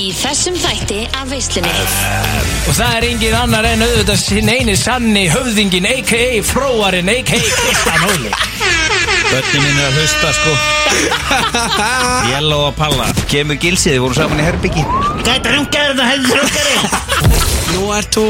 í þessum þætti af veislunni Og það er engin annar en auðvitað sinn eini sanni höfðingin a.k.a. fróarinn a.k.a. Kristján Óli Bötnin minn er að hlusta sko Yellow og Palla Kemur gilsið, þið voru saman í herbyggi Þetta rungar þetta hefði rungari Nú ert þú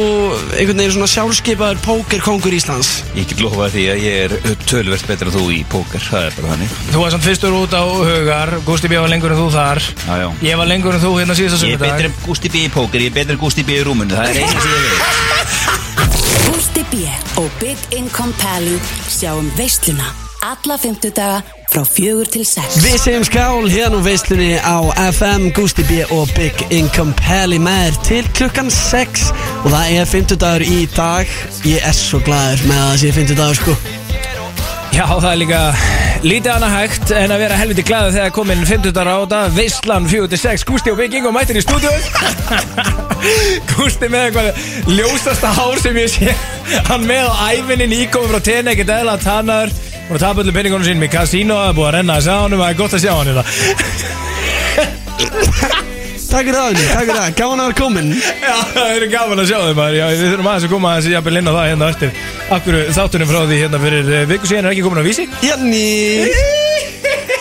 einhvern veginn svona sjálfskeipaður pókerkongur Íslands Ég get lofað því að ég er tölvert betur en þú í póker Það er bara þannig Þú var samt fyrstur út á hugar Gústi B. var lengur en þú þar Já, já. Ég var lengur en þú hérna síðasta Ég er sunnudag en Gusti B í póker, ég er betur en Gusti B í rúmunu Það er einu sem ég veit Gústi B. og Big Income Pally sjáum veisluna alla fymtudaga frá fjögur til sex. Við segjum skál hérna úr veislunni á FM, Gusti B og Big Income Pally með þér til klukkan 6 og það er 50 dagur í dag. Ég er svo glaður með að það sé 50 dagur sko. Já, það er líka lítið annað hægt en að vera helviti glæðu þegar komin 50 dagar á þetta. Veislan 46, Gústi og Bygging og mættir í stúdíu Gústi með eitthvað ljósasta hár sem ég sé. Hann með á æfinni nýkomi frá tenni, ekkert eðla tannar og tapa öllu penningunum sínum í kasínu og það er búið að renna að sjá hann það er gott að sjá hann hérna. Takk fyrir það, takk fyrir það, gáðan að vera komin Já, það er gaman að sjá þau maður. Já, við þurfum aðeins að koma aðeins í jafnvel inn á það hérna eftir. Akkur þáttunum frá því hérna fyrir eh, viku síðan er ekki komin á vísi? Janni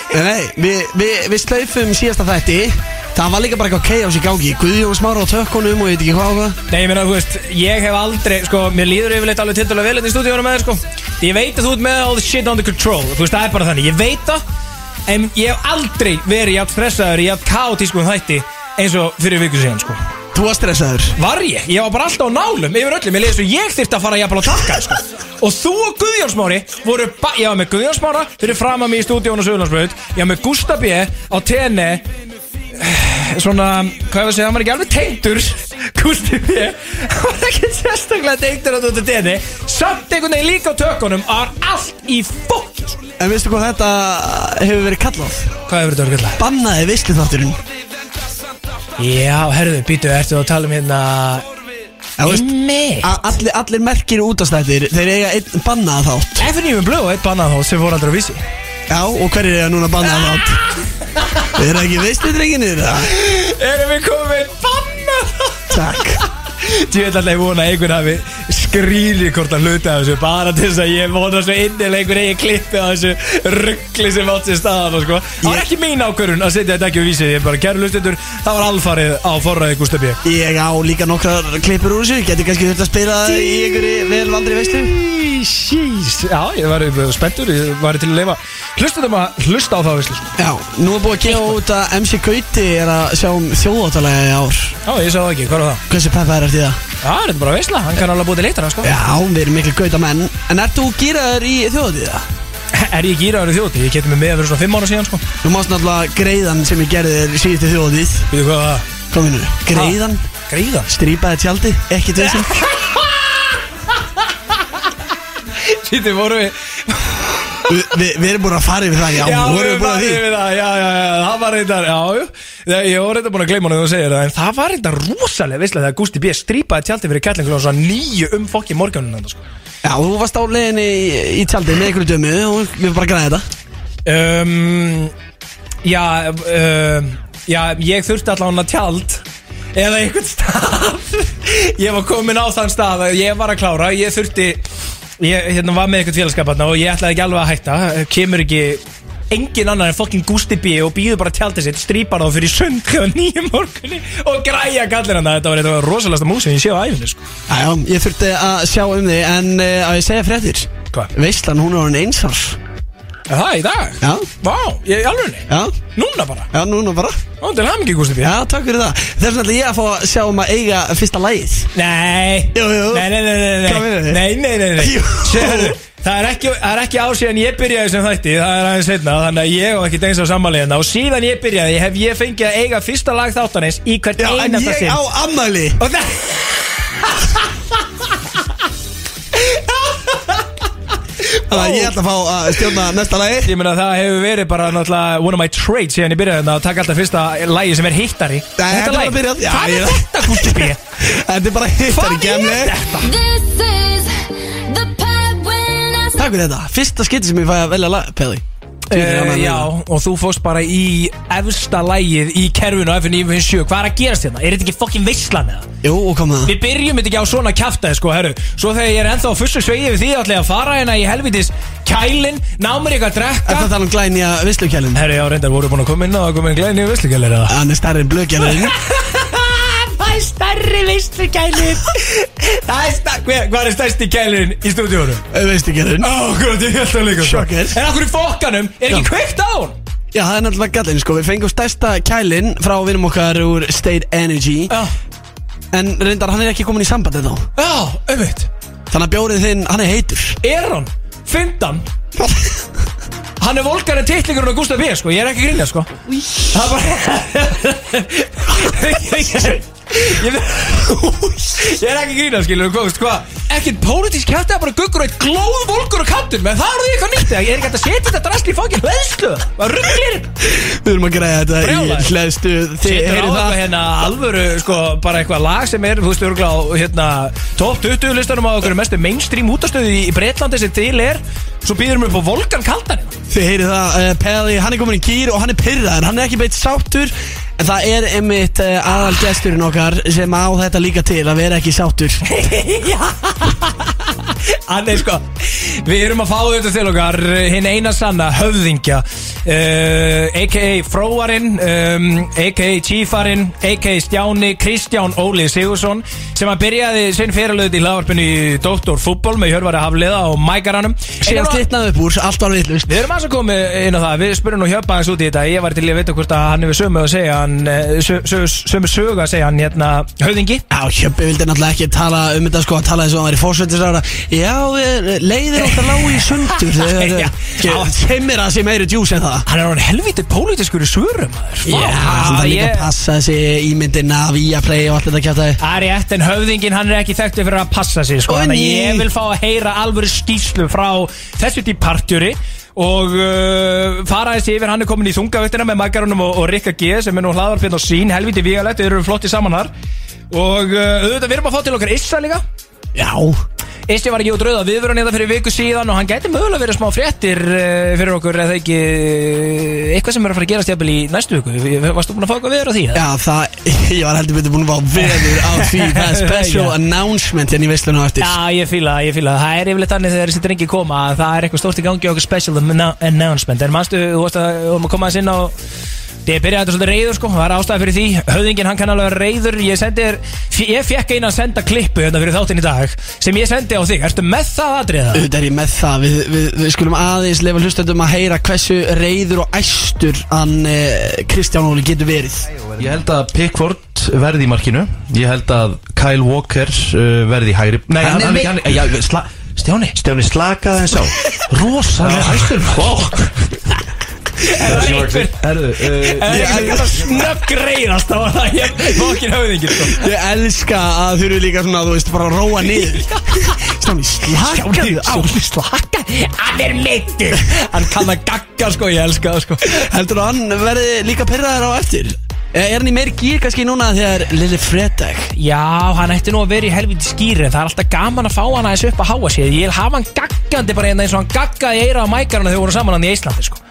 Nei, við, við, við slaufum síðasta þætti. Það var líka bara eitthvað chaos í gangi. Guðjón smára á tökkunum og ég veit ekki hvað og Nei, ég meina, þú veist, ég hef aldrei, sko, mér líður yfirleitt alveg til dæla vel hérna í stúdíónu með þér, sko Ég veit að þú ert með all the shit under control, þú veist, það er bara þannig, ég veit það En ég hef aldrei verið jafn stressaður, jafn kaotískum þætti eins og fyrir viku síðan, sko. Þú var stressaður. Var ég? Ég var bara alltaf á nálum yfir öllum. Ég leiði svo ég þyrfti að fara jafnvel á takka sko. Og þú og Guðjón Smári voru ba- Ég var með Guðjón Smára fyrir fram að mig í stúdíón og Suðurlandsbröð Ég var með Gústa B á tenni Svona, hvað ég var að segja, hann var ekki alveg tengdur Gústi B Hann var ekki sérstaklega tengdur á þetta tenni Samt einhvern veginn líka á tökunum Það var allt í fokk En veistu hvað þetta hefur verið kallað? Hvað hefur þetta verið kallað? Bannaði veislu þátturinn Já, herðu, býtu, ertu að tala um hérna Einmitt allir, allir merkir útastættir Þeir eiga einn bannaða þátt F.N.U. Blue, eitt bannað þá sem fór aldrei á vísi Já, og hverjir eiga núna bannaða þátt Þeir eru ekki veislu drenginir Erum við komin bannað Takk. Ég veit alltaf vona að einhvern hafi skrýri hvort að hluta þessu bara til þess að ég vona svo innilega einhver eigi klippi á þessu ruggli sem átt sér staðan og sko. Það var Ég- ekki mín ákvörun að setja þetta ekki á vísið ég bara gerði hlustendur, það var alfarið á forræði Gustaf B. Ég á líka nokkrar klippur úr þessu Geti kannski þurft að spila það í einhverju velvaldri veislu Sjís, já, ég var spenntur, ég var til að leifa Hlustum að hlusta á það vislu sko. Já, nú er búið að gefa út að MC Gauti er að sjá um þjóðáttalega í ár Já, ég sá það ekki, hvað var það? Hversu peppa er eftir það? Já, þetta er bara veisla, hann kann alveg búið til leitara sko. Já, við erum miklu gauta menn En ert þú gýraður í þjóðatíða? Er ég gýraður í þjóti? Ég mig með fyrir svona 5 ára síðan sko. Þú mást náttúrulega greiðan sem ég gerði þér síðustu þjóðatíð Við hvað var það? Kominu, greiðan, Greiðan? strýpaði tjaldi, ekki tveisum Sýtti voru við Vi, við, við erum búin að fara yfir það, já, Já, vorum við búin að því yfir það, já, já, já, það var reyndar, já, jú Ég var reyndar búin að gleyma hann þegar þú segir það En það var reyndar rosalega, veistlega, þegar Gusti B. strípaði tjaldi fyrir kællingur og svo nýju um fokki morgunin sko. Já, þú varst á leiðinni í, í tjaldi með einhverju dömu og við bara græði þetta um, Já, um, já, ég þurfti allavega tjald Eða einhvern stað Ég var komin á þann stað að Ég var að klára, ég þurfti Ég hérna, var með einhvern félagskap og ég ætlaði ekki alveg að hætta Kemur ekki engin annar en fokkin Gusti B og býður bara tjaldið sitt Strípar þá fyrir sund Þegar nýjum morgunni og græja kallir hann Þetta var eitthvað rosalegasta mús sem ég sé á æfinni sko. Já, ég þurfti að sjá um þig en uh, að ég segja fréttir? Hvað? Veislan, hún er orðin einsars Er Það í dag? Já, Vá, ég er alveg já, Núna bara? Já, núna bara. Ó, til hamingi Gusti B. Já, takk fyrir það. Þess vegna ætla ég að fá að sjá um að eiga fyrsta lagið. Nei. Jú, jú. Nei, nei, nei, nei, Hvað meinarðu? Nei, nei, nei, nei. Jú. Sérðu, Það er ekki, það er ekki ásíðan ég byrjaði sem þætti Það er aðeins setna Þannig að ég og ekki eins á sammáliðina Og síðan ég byrjaði hef ég fengið að eiga fyrsta lag þáttanins Í hvert Já, en einasta ég sinn. á ammæli Og það Þannig að ég ætla að fá að stjórna næsta lagi. Ég meina það hefur verið bara náttúrulega One of my traits síðan ég byrjaði þarna Að taka alltaf fyrsta lagi sem er hittari. Þetta er bara byrjað. Já, Hvað er ég- þetta Gusti B? Þetta er bara hittar í Hvað er gemli. þetta? This is Takk fyrir þetta. Fyrsta skiti sem ég fæ að velja lag, er Uh, með já, og þú fórst bara í efsta lægið í kerfinu á F957 Hvað er að gerast hérna? Er þetta ekki fokkin veislan eða? Jú, og kom það. Við byrjum þetta ekki á svona kjaftaði sko, herru. Svo þegar ég er ennþá á fussu sveigi við því ætla ég að fara hérna í helvitis kælin Ná mér eitthvað að drekka. Það tala um glænja visslukjælin? Herru, já, reyndar voru búin að koma inn á að koma inn glæni í visslugælir eða? Hann er blökjælin Það er stærri visslugælir Það er stærri Hver, hvað er stærsti kælin í stúdíónu? Visslukjælin Ó, hvað er þetta líka sko. Shocker. En okkur í fokkanum, er ekki kveikt á hún? Já, það er náttúrulega gallin sko. Við fengum stærsta kælin frá vinum okkar úr State Energy. Já, En reyndar, hann er ekki komin í sambandi þá já, auðvitað. Þannig að bjórið þinn, hann er heitur. Er hann? Fyndan? Hann er volgarinn tittlingurinn á Gustaf B sko, ég er ekki grínja sko. Það er bara Ég er ekki að grínja skilur veist hvað? Ekkert pólitísk kæft eða bara guggur eitt glóð volgur og kattur með það er því eitthvað nýtt Ég er ekki hægt að setja þetta drasli í fokkin hlæðslu Hvað rugglir Við erum að græða þetta Brjálæði. í hlæðstu Þið Setur á heyrið eitthvað það hérna alvöru sko bara eitthvað lag sem er þú veist örgulega á hérna top 20 listanum á okkur mestu mainstream útastöðu í Breitlandi sem til er. Svo býðum við upp á Volkan Kaldan Þið heyrið það, uh, Pelli, hann er komin í kýr og hann er pyrraður Hann er ekki beitt sáttur En það er einmitt uh, aðal gesturinn okkar sem á þetta líka til að vera ekki sáttur. Hann er sko Við erum að fá þetta til okkar Hinn eina sanna höfðingja uh, A.k.a. Fróarinn um, A.k.a. Tífarinn A.k.a. Stjáni Kristján Óli Sigursson sem að byrjaði sinn fyrirlöð í hlaðvarpinu í Dóttor fútból með Hjörvari Hafliða og Mækaranum Síðan slitnaði upp úr, allt var villust Við erum aðeins að koma inn á það Við spurum nú hjöpa aðeins út í þetta Ég var til að vita hvort að hann hefur sömu að segja hann, eh, sö- sö- Sömu sögu að segja hann hérna Höfðingi Já, Hjöppi vildi náttúrulega ekki tala um þetta sko, hann talaði svo að hann var í fórsveitisrára Já, leiðir okkar lágu í sundur. Þegar Þeim er að sé meiri djús en það Hann er hann helvítið pólitískur í svörum Já, hann þarf líka að passa þessi ímyndina af Viaplay og allt þetta kjátaði Það er rétt en höfðingin hann er ekki þekktu fyrir að passa sig sko. Að nei. ég vil fá að heyra alvöru skýslu frá þessu tí partjuri og uh, fara þessi yfir hann er komin í þungavittina með Magarunum og, og Rikka G sem er nú hlaðarpinn og sín helviti vígalegt, við erum flotti saman þar og uh, auðvitað við erum að fá til okkar Issa líka Já, Isti var ekki út rauða viðvörun hérna fyrir viku síðan og hann gæti mögulega verið smá fréttir uh, fyrir okkur eða ekki uh, eitthvað sem er að fara að gerast jafnvel í næstu viku Varstu búin að fá eitthvað viður á því? eða? já, það, ég var heldur betur búin að fá veður á því Það er special Já. announcement en í veislunum á eftir Já, ég fíla það, ég fíla það. Það er yfirleitt þannig þegar þessi drengi koma að það er eitthvað stórt í gangi á okkur special anno- announcement. En manstu, þú varst að, þú varst að koma aðeins inn á... Ég byrjaði þetta svolítið reyður sko, það er ástæði fyrir því. Höfðinginn hann kann alveg vera reyður Ég sendi þér, ég fekk eina að senda klippu hérna fyrir þáttinn í dag Sem ég sendi á þig, ertu með það aðriða? Auðvitað er ég með það, við, við, við skulum aðeins lefa hlustendum að heyra hversu reyður og æstur hann eh, Kristján Óli getur verið. Ég held að Pickford verði í markinu. Ég held að Kyle Walker uh, verði í hægri Nei, Hann hann, er hann, hann, já, sla, Stjáni. Stjáni slakaði hans á. Rosalega hæstur Fokk Herðu, uh, Ég er ekki að snögg reyðast á það Ég fokkin höfðinginn sko. Ég elska að þau eru líka svona, þú veist, bara að róa niður. Stáni, slakaðu á Slaka, hann er meittur Hann kann að gagga sko, ég elska það sko. Heldur að hann verði líka pyrraður á eftir? Eh, Er hann í meiri gýr kannski núna þegar Lili Fredag? Já, hann ætti nú að vera í helviti skýri Það er alltaf gaman að fá hann aðeins upp að háa sér Ég vil hafa hann gaggandi bara hérna eins og hann gaggaði eira á mækarna þegar við vorum saman hann í Íslandi sko.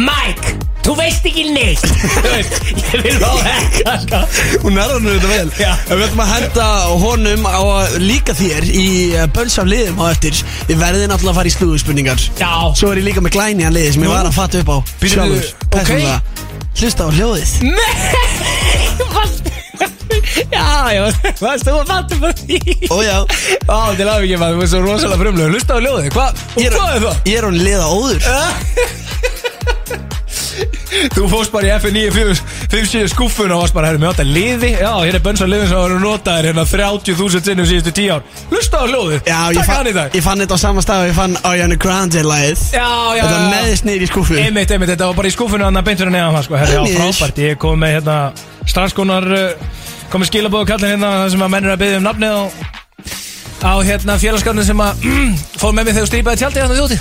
Mike, þú veist ekki neitt. Ég vil fá þetta sko. Hún er hann auðvitað vel. Já. Við ætlum að henda honum á líka þér í eh, böls af liðum á eftir Við verðum náttúrulega að fara í slúðuspurningar Já. Svo er ég líka með glæni að liði sem ég var að fatta upp á. Býttu, Sjálfur, ok. persónulega. Hlusta á hljóðið. Nei! Varst- Já, já, varst þú að fatta bara því? Ó já. Á, til aðvikið maður, þú veist svo rosalega frumlega Hlusta á ljóðið, hvað, og Ég er, hvað er það? ég er hann liða óður Þú fórst bara í FN957 skúffuna og varst bara, herru, með átt að liði. Já, hér er bönsa liðin sem var notaðir hérna 30.000 sinnum síðustu 10 ár. Hlusta á ég, takk hann í dag. ég fann þetta á sama stað og ég fann Ariana Grande lagið. Já, já, Þetta já. neðist niður í skúfu Einmitt, einmitt, þetta var bara í skúffuna hann að beintur neðan það, sko. Herru, já, frábært, ég kom með hérna Strandskónar, komið skilabóð kallin hérna sem að menn er að byggja um nafnið á á hérna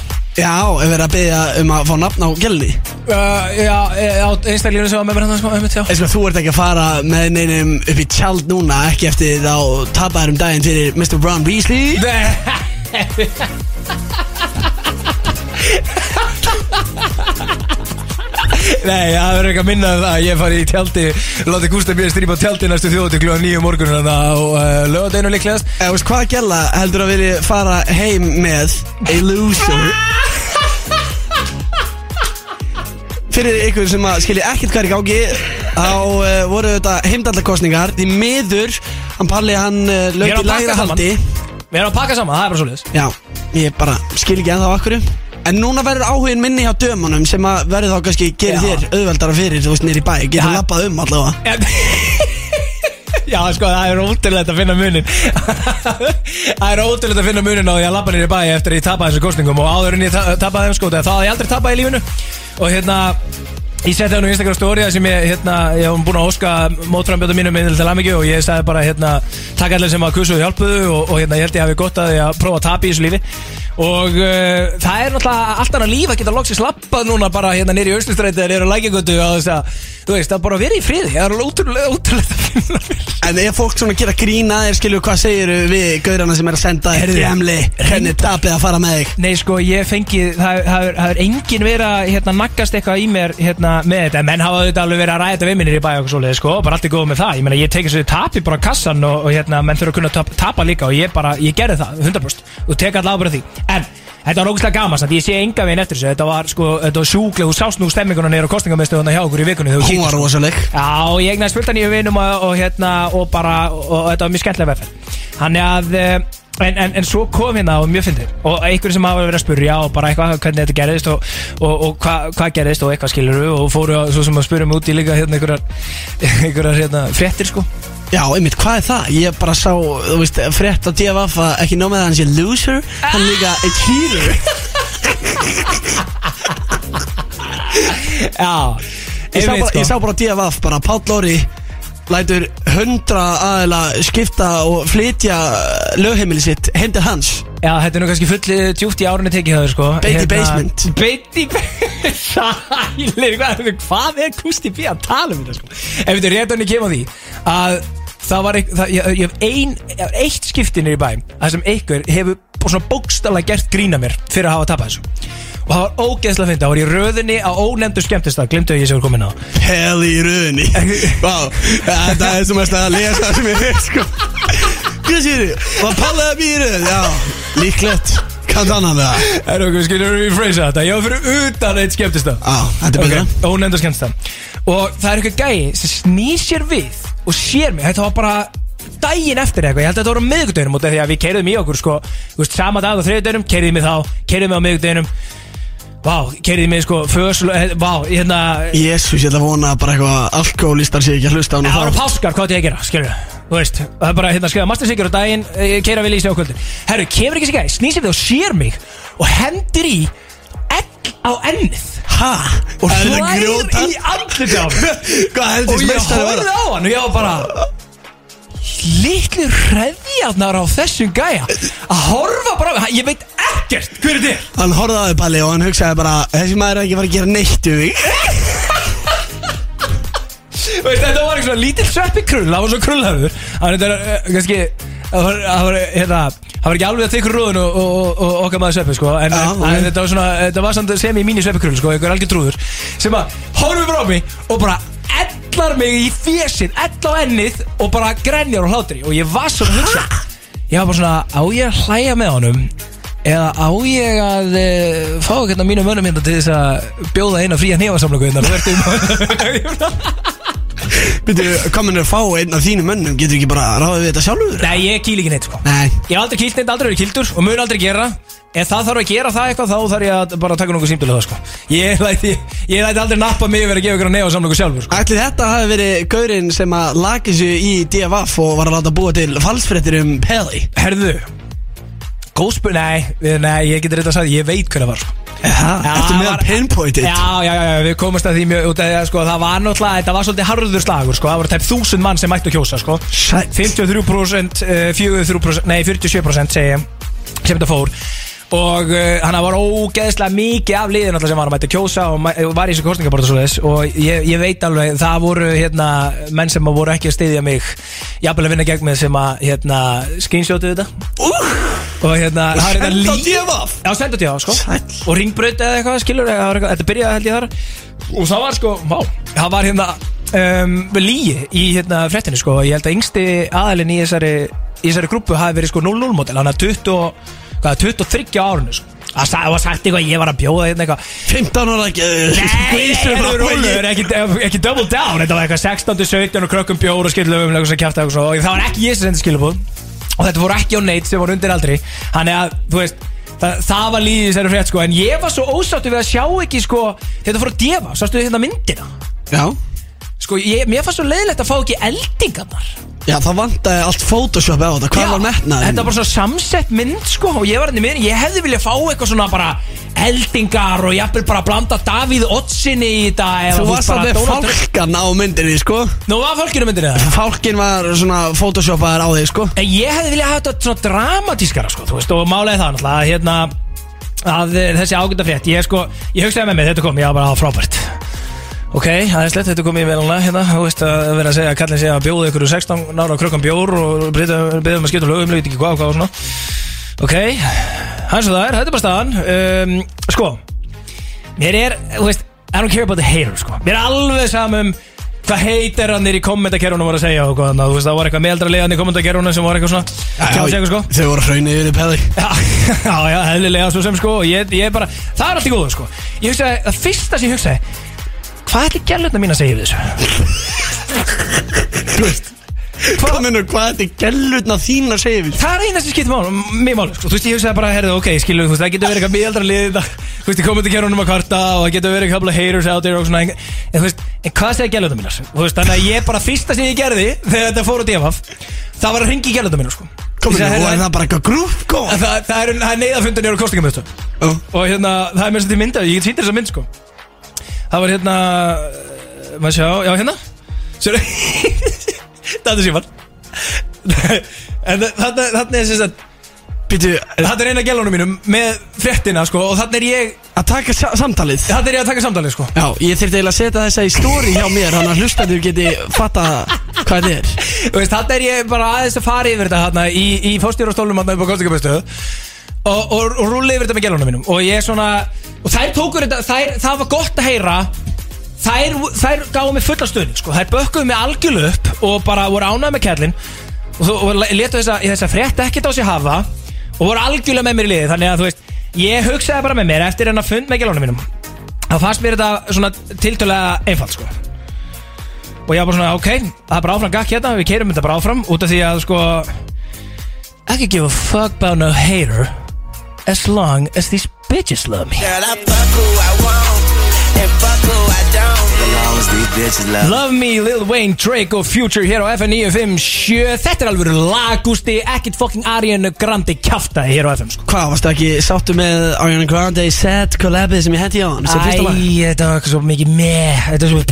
Já, ef við erum að byggja um að fá nafn á gælni uh, Já, eh, á einstaklega sem var með mér hérna sko, einmitt, já. Eða sko, þú ert ekki að fara með neinum upp í tjald núna Ekki eftir þá tapaður um daginn fyrir Mr. Ron Weasley? Nei, það verður ekki að minna um það. Að Ég fari í tjaldi, láti Gústa mér strýpa tjaldi næstu þjóti klúan nýju morgun Þannig að á uh, lögadeginu líklegast. Eða veist hvað gæla heldur að vilja fara heim með A loser Fyrir ykkur sem að skilja ekkert hvað er í gangi Þá uh, voru þetta heimdallakostningar Því miður, hann Palli hann uh, Ég lög að í pakka lægra saman. haldi. Við erum að pakka saman, það er bara svoleiðis. Já, ég bara skil ekki ennþá akkur En núna verður áhugin minni hjá dömunum Sem að verður þá kannski gerir Já. þér auðveldara fyrir Þú veist, nýri bæ, getur Já. labbað um allavega. Já, sko, það er ótrúlega að finna munin. Það er ótrúlega að finna munin á því að labba nýri bæ eftir að ég tapaði þessu kostningum og áður en ég ta- tapaði þeim sko þá hafði ég aldrei tapað í lífinu. Og hérna Ég setti hann á Instagram story þar sem ég, hérna, ég hef búin að óska mótframbjöta mínum inn til Amingju og ég sagði bara, hérna, takk allir sem að kussu og hjálpuðu og, og hérna, ég held ég hafi gott að því að prófa að tapa í þessu lífi og uh, það er náttúrulega allt annað líf að geta loksins lappað núna bara hérna nýri í Östustræti eða nýri að, þú veist, að bara vera í friði, það er alveg ótrúlega, að En ef fólk svona gera grína þér skilju hvað segir við gaurana sem er að senda Fremli, henni tapið að fara með þig? Nei sko, ég fengi, það það er- það er engin verið að hérna, naggast eitthvað í mér hérna, með þetta, menn hafa þetta alveg verið að ræða við minnir í bæ og svoleið, sko, bara allt er góð með það. Ég meina, ég tekið svo tapi bara kassan og, og hérna, menn þurfa að kunna tap, tapa líka og ég bara, ég gerði það, 100% og tek allavega bara því, en Þetta var ógustlega gaman, samt, ég sé enga veginn eftir þessu. Þetta var sko, þetta var sjúklega, þú sást nú stemminguna neyra kostningamestöðuna hjá okkur í vikunni þegar þú Hún var kíktir, sko. rosaleg. Já, ég egnaði spilta nýju vinum og, og hérna og bara, og, og þetta var mjög skemmtilega vefð Þannig að eh, en, en, en svo kom hérna og mjög fyndið. Og einhverjum sem hafa verið að spurja og bara eitthvað hvernig þetta gerðist og, og, og hvað hva gerðist og eitthvað skilur og fóru að, svo sem að spurja mig út í líka hérna einhverjar, einhverjar hérna, fréttir sko Já, einmitt, hvað er það? Ég bara sá, þú veist, frétt á DFF að ekki nóg með að hann sé loser. Hann líka a cheater Já, Ég sá, einmitt, bara, sko. ég sá bara á DFF, bara Páll Lóri lætur hundra aðeila skipta og flytja lögheimili sitt til hans. Já, þetta er nú kannski full eh, djúpt í árunni tekið það sko. Beit í basement. Beit í basement. Sælir, hvað, hvað er Kusti B að tala um þetta sko? Ef þetta er rétt hann ég kem á því Að það var eitthvað, það, ég, ég hef ein, eitt skiptinir í bæ Það sem einhver hefur svona bókstala gert grína mér Fyrir að hafa tapað þessu. Og það var ógeðslega fyndi, það var í röðinni á ónefndu skemmtist Glimtu að ég sé að komin á. Hell í röðinni. Vá, þetta er sem mest að lesa sem ég veit sko. Hvað sér þið? Var Páll að röð? Já, líklegt Kannt annan með það? Það er okkur, skiljum við freysa þetta? Ég var fyrir utan eitt skemmtist Já, þetta er betra. Ok, ónefnda skemmtist Og það er eitthvað gæi sem snýr sér við Og sér mig, þetta var bara Dægin eftir eitthvað, ég held að þetta voru á af því að við keiriðum í okkur sko. Þú veist, sama dag á þriðudeginum, keiriðum við þá Keiriðum við á miðgudeginum Vá, keiriðum við sko, fösl Vá, hérna Jésús, ég ætla að vona bara eitthvað alkoholistar sé ekki að hlusta á hana Það voru páskar, hvað er ég að gera, skilur Þú veist, það er bara hérna skrifa Master Sigur á daginn, keira við lýsi á kvöldin. Herru, kemur ekki sér gæi, snýr sér við og sér mig Og hendir í Egg á ennið. Ha? Og Er þetta hlær grjótart? í andliti á mig. Hvað Og heldur ég meistari var horfði á hann og ég var bara Litlu hreðjarnar á þessum gæja. Að horfa bara á mig Ég veit ekkert hver er. Þetta Hann horfði á þig Palli og hann hugsaði bara Þessi maður er ekki að fara að gera neitt um mig Veist, Þetta var svona lítill sveppi krull Það var svo krullhafur Það var uh, kannski Það var, það var, hérna, það var ekki alveg að þykkur rúðun og, og, og, og okkar maður sveppi sko. en, Já, en, ok. en þetta var svona Þetta var samt sem í mínu sveppi krull sko, Einhver algjör trúður Sem að horfum frá mig Og bara ellar mig í fjesið Ell á ennið Og bara grenjar og hlátri Og ég var svona að hugsa Ég var bara svona Á ég að hlæja með honum Eða á ég að uh, fá hérna mínu mönnum hérna til þess að bjóða eina fría hnefasamlöku hérna? Þú ert um Býttu, komin að fá einn af þínum mönnum? Getur ekki bara ráðið við þetta sjálfur? Nei, ég kýl ekki neitt sko. Nei. Ég hef aldrei kýlt neitt, aldrei verið kýltur og mun aldrei gera. Ef það þarf að gera það eitthvað þá þarf ég að bara taka nokkuð símtölu það sko. Ég læti, ég læti aldrei nappa mig verið að gefa ykkur að nefa samlöku sjálfur sko. Ætli þetta hafi verið gaurinn sem að laki sig í DFF og var að láta búa til falsfrettir um Peli Herðu Góðspur, nei, við- nei, ég getur þetta að sagði, ég veit hver það var sko. Já, eftir með að pinpoint it Já, já, já, við komumst að því mjög út af því að sko, það var náttúrulega, þetta var svolítið harður slagur sko, það voru tæp þúsund mann sem mættu kjósa sko. Sæt. 53% eh, 43%, nei 47% segi ég sem þetta fór og uh, hann var ógeðslega mikið af liðin alltaf sem var að mæta kjósa og mæ, var í þessu kostningabortu svo þess og ég, ég veit alveg, það voru hérna, menn sem voru ekki að styðja mig jafnvel að vinna gegn mig sem að hérna, screenshotu þetta. Og hérna það senda á lí- DFF? Já, senda á DFF, sko. Sæll. og ringbraut eða eitthvað, skilur eða, eitthvað, þetta byrjaði held ég þar. Og það var sko, vá, það var hérna um, líi í hérna fréttinu sko, ég held að yngsti aðalinn í þessari, í þessari grúpu hafi verið sko 0-0 model, hann er 20, og- hvað, 23 árinu sko. Það var sagt eitthvað, ég var að bjóða hérna eitthvað. 15 ára ekki Nei, það er rólur, ekki, ekki double down. Þetta var eitthvað 16, 17 og krökkum bjór og svo. Og það var ekki ég sem sendi skilubúð og þetta voru ekki á neitt sem voru undir aldri. Þannig að, þú veist, það, það var líðið þessari frétt sko. En ég var svo ósáttu við að sjá ekki sko Þetta fór að defa, sástu þið hérna myndina? Já. Sko, ég, mér fannst svo leiðilegt að fá ekki eldingarnar Já, það vantaði allt Photoshop á þetta. Hvað Já, var metnaðin? Þetta var bara svo samsett mynd sko Og ég var henni með Ég hefði viljað fá eitthvað svona bara Eldingar og jafnvel bara blanda Davíð Ottsinni í þetta eða, Þú varst bara alveg Donald Trump. fálkan á myndinni, sko. Nú var fólkinu myndinni það Fálkin var svona Photoshopaður á þig, sko. En ég hefði viljað hafa þetta svona dramatískara sko, þú veist, og málega það náttúrulega að, hérna, að eh, þessi ágönda frétt ég, sko, ég hugsaði með mig, þetta kom, ég var bara á frábært Ok, aðeinslegt, þetta kom ég vel hérna, þú veist að vera að segja að kallin sé að bjóða ykkur 16 ára krökkum bjór og byrðum að skipta um lögum, veit ekki hvað og hvað og svona. Ok, hans og það er, þetta er bara staðan. Um, Sko, mér er, þú veist, I don't care about the haters, sko. Mér er alveg samum hvað heitarannir í kommentakerunum voru að segja og hvað, þannig að þú veist, það var eitthvað meðaldra liðan í kommentakerunum sem voru eitthvað svona að kjá sig eitthvað, sko. Þau voru hraunni yfir í peði Já, já, já, hefðilega svo sem sko. Og ég, ég bara, það er allt í góðu sko. Ég hugsaði, það fyrsta sem ég hugsaði Hvað ætli gælutna mín að segja við þessu? Þú veist Hvað minnur, hvað er gellutna þín að segja við? Það er eina sem skiptir mál, mér mál sko. Þú veist, ég hugsaði bara, herðu, ok, skilu, þú veist, það getur verið eitthvað miðaldra lið þetta Þú veist, ég komið til kjörunum að kvarta og það getur verið eitthvað haters out there og svona En, en þú veist, en hvað segja gælutna mínar? Þú veist, þannig að ég bara fyrsta sem ég gerði þegar þetta fór á DFF Það var að ringi gælutna mínar, sko Kominu, og "Heyrðu, er það bara eitthvað grúf? En Það, það er, það neyðafundin í kostingamöstu Já. Og hérna, það er mér sem til mynda Ég get sýndir þessa mynd sko Það var hérna uh, Maður sjá, já hérna. Sjöru Það er síman En þarna þarna er sem sagt Býtu, Þarna er eina gælunum mínum Með fréttina sko Og þarna er ég að taka sa samtalið? Þarna er ég að taka samtalið sko. Já, ég þurfti eiginlega að setja þessa í stóri hjá mér Þannig að hlustandur geti fatta hvað þetta er. Þú veist, þarna er ég bara aðeins að fara yfir þetta Þarna í, í fórstjórastólum Þarna upp á kostingamöstu og, og, og rúli yfir þetta með gælunum mínum. Og ég svona Og þær tókur þetta þær, Það var gott að heyra. Þær, þær gáðu mig fulla stöðning sko. Þær bökkuðu mig algjörlu upp Og bara voru ánægð með kærlin Og, og letu þessa, þessa frétt ekkert á sig hafa Og voru algjörlega með mér í liði. Þannig að þú veist Ég hugsaði bara með mér Eftir hennar fund með gælunum mínum. Þá fannst mér þetta svona tiltölega einfalt sko. Og ég var bara svona Ok, það er bara áfram gakk hérna Við keirum þetta bara áfram Út af því að sko I could give a fuck about no hater As long as these bitches love me Girl, I fuck who I want and fuck who I don't. As long as these bitches love Love Me, Lil Wayne, Drake og Future hér á FM 957 Þetta er alveg lagústi, ekkert fucking Ariana Grande kjaftaði hér á FM sko. Hvað, varstu ekki sáttu með Ariana Grande Sad collabið sem ég hendi á hann? Æ, þetta var svo mikið með Þetta er svo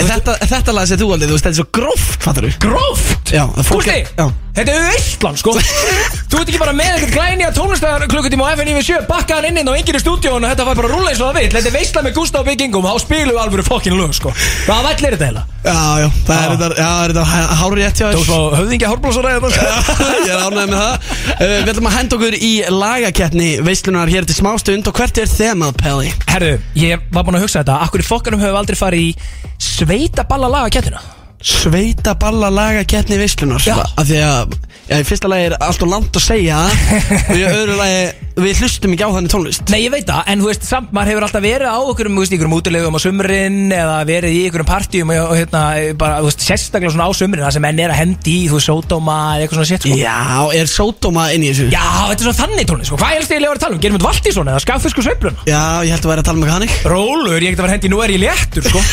En Þetta, þetta lag sem þú aldrei, þú veist, þetta er svo gróft, fattar þú? gróft Já, það fólk Gústi, Já. Þetta er Ísland sko. Þú ert ekki bara með eitthvað glæni að tónlistar klukkutíma á FM 97 Bakka hann inn inn á enginu stúdíón og þetta var bara rúla eins og það vill. Þetta er veistla með Gústa og Byggingum Þá spilum við alveg fokkin lög sko. Hvað væll er þetta heila? Já, já, það er þetta, já, er þetta hári rétt hjá Þú þér? svo höfðingja hórblósara eða Ég er ánægð með það. Uh, Við ætlum að henda okkur í lagakeppni veislunar hér til smástund og hvert er þemað, Pelli? Herðu, ég var búinn að hugsa þetta. Akkur í fokkanum höfum við aldrei farið í Sveitaballa laga kettina Sveita balla lagakeppni veislunar Já. Af því að, já, í fyrsta lagi er allt og langt að segja og í öðru lagi, við hlustum ekki á þannig tónlist. Nei, ég veit það, en þú veist, samt maður hefur alltaf verið á okkur um, ykkurum útilegum á sumrin eða verið í ykkurum partíum og, og hérna, bara, þú veist, sérstaklega svona á sumrin það sem menn er að hendi í, þú veist, sódóma eða eitthvað svona shit, sko. Já, er sódóma inn í þessu? Já, þetta er svona þannig tónlist, sko, hvað er stíðilega að tala um? Gerum við vallt í svona, eða skaffisku sveifluna? Já, ég held að vera að tala með hannig Rólur, ég get að vera hendi, nú er ég léttur, sko.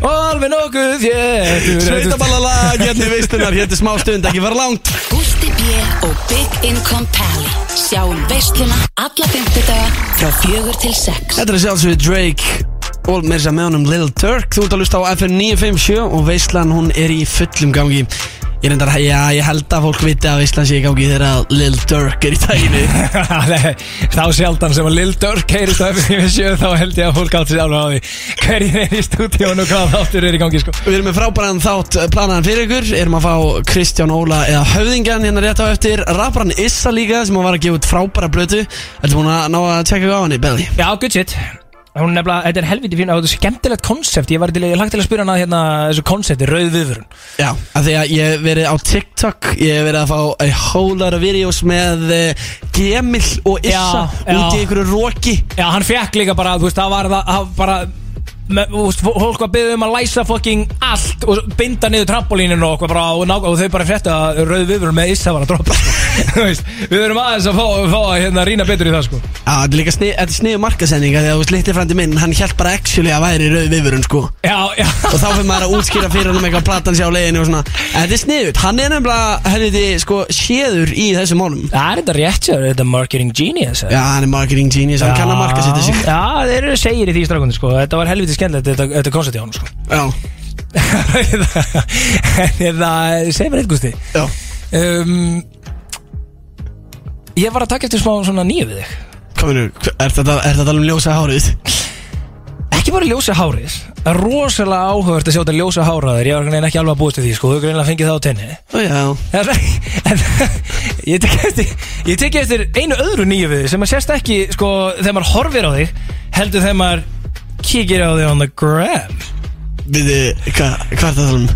Og alveg nokkuð þéttur Sveita balla lagakeppni veislunar hér til smástund, ekki fara langt Gústi B. og Big Income Pally Sjáum veisluna alla fymtudaga frá fjögur til sex. Þetta er sjálfsögðu Drake. Og þess að með honum Lil Turk Þú ert að lusta á FM 957 og veislan hún er í fullum gangi Ég reyndar, já, ég held að fólk viti að Ísland sé í gangi þegar að Lil Durk er í tæginu Þá sjaldan sem að Lil Durk heyrist á F97 þá held ég að fólk átti sér alveg á því hverjir er í stúdíun og hvað þáttur er í gangi sko. Við erum með frábæran þátt eh, planaðan fyrir ykkur. Erum að fá Kristján Óla eða Höfðingjan hérna rétt á eftir. Rapparan Issa líka sem var að gefa út frábæra blötu Ertu búin að ná að tjekka á henni, Belly? Já, good shit Hún nefnilega, þetta er helviti fín og þetta er skemmtilegt konsept Ég var til, ég lagt til að spyrja hana hérna þessu konsepti, rauð viðvörun. Já, af því að ég hef verið á TikTok Ég hef verið að fá a whole lot of videos með uh, Gemil og Issa Já, já. út í einhverju roki. Já, hann fekk líka bara, þú veist, það var það, það bara fólk var byggðið um að læsa fucking allt og binda niður trampolíninu og, bara, og, ná, og þau bara frétta að rauð viðvörun með Issa var að droppa sko. Við erum aðeins að fá, fá að hérna, rýna betur í það sko. Já, þetta er líka er sniðu markasendinga Því að þú veist, litli frændi minn, hann hjælt bara actually að væri rauð viðvörun, sko. Já, já. Og þá fyrir maður að útskýra fyrir hann um eitthvað platan sé á leiðinu og svona. Þetta er sniðut, hann er nefnilega helviti sko séður í þessum málum. Það er þetta rétt sér, þetta er marketing genius já, hann er marketing genius, hann kann að marka setja sig. Já, þeir eru segir í því strafgundi sko. Þetta var helviti skemmtilegt, þetta, þetta koncept í honum sko. Já, En það, segir mér eitt gústi já, um, Ég var að taka eftir smá svona nýju við þig. Kominu er þetta, er þetta alveg ljósa hárið? Ekki bara ljósa hárið Það er rosalega áhugavert að sjá þetta ljósa háraður Ég var veginn ekki alveg að búist við því sko. Þú greinlega fengið það á tenni. Ó já, En, en ég tek eftir Ég tek eftir einu öðru nýju við þig Sem að sést ekki sko Þegar maður horfir á þig Heldur þegar maður kíkir á þig on the gram við þið, hvað hva er að tala um?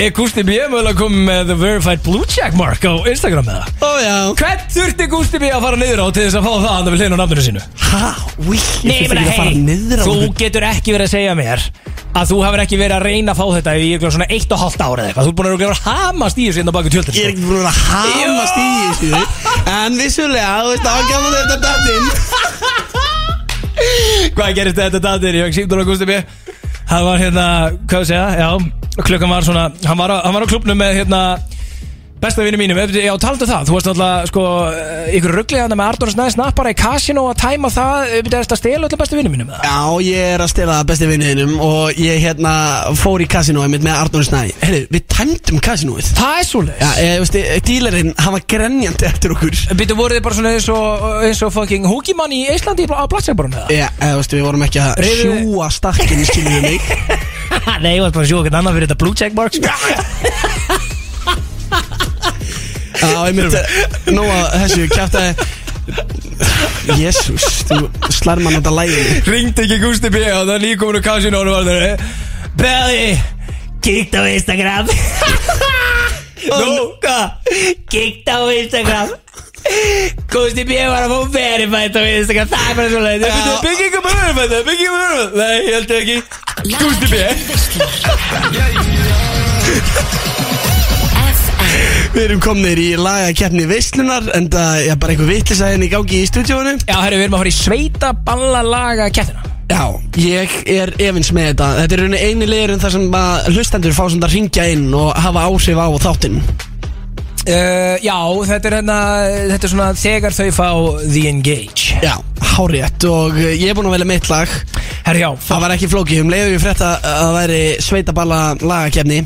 Er Gusti B. mögulega komið með The Verified Blue Check Mark á Instagram með það? ó já, Hvern þurfti Gusti B. að fara niður á til þess að fá það að við hlýna á nafninu sínu? hæ, úi, ég að niður á þú getur ekki verið að segja mér að þú hefur ekki verið að reyna að fá þetta í eitthvað svona eitt og halvt ára eða eitthvað Þú er búin að vera að hamast í þessu hérna baku tjöldin ég er ekki búin að hamast í þessu en vissulega, þú veist, ágæðan þetta dattinn Hvað gerist þetta datir? Ég fekk símdur á Gusti B Það var hérna, hvað að segja, já Klukkan var svona, hann var á, hann var á klubnum með hérna Besta vinnu mínum, já taldu það. Þú varst náttúrulega, sko, eh, ykkur rugglega með Arnur Snæði snappara í kasino að tæma það. Við erst að stela öllu besta vinnu mínum með það Já, ég er að stela besti vinniðinum og ég hérna fór í mitt með Arnóri Snæ. Heyrðu, við tæmdum kasinóið Það er svo Já, ég veist, dílarinn, hann var grenjandi eftir okkur. Býttu voruð þið bara svona eins og, eins og fucking húkimann í Íslandi á platsengborun með Já, eða, veist, við vorum ekki að sjúa stakkin, mig? Það? Nei, ég var bara að sjóða okkur annað fyrir þetta blue check mark sko. Já, ég myndi, nú að þessu kjátaði Jésús, þú slær mann þetta læginu Ringdi ekki Gusti B og það er nýkomin á kasino og var það Belly, kíkt á Instagram. Nú, hvað? Kíkt á Instagram. Gusti B var að fá verified á Instagram. Það er bara svo leið. Bygging um verified, bygging um verified Nei, ég held ekki. Gusti B Við erum komnir í lagakeppni veislunar En það er bara einhver vitlisa henni í gangi í stúdíónu Já, herru, við erum að fara í sveita ballalaga kettina Já, ég er efins með þetta. Þetta er rauninni eini liðurinn þar sem að hlustendur fá svona að ringja inn og hafa áhrif á þáttinn. Uh, Já, þetta er hérna Þetta er svona þegar þau fá The Engage. Já, hárétt og ég er búinn að velja mitt lag. Herru, já, Það var ekki flókið, um leiðu við frétt að það væri sveitaballa lagakefni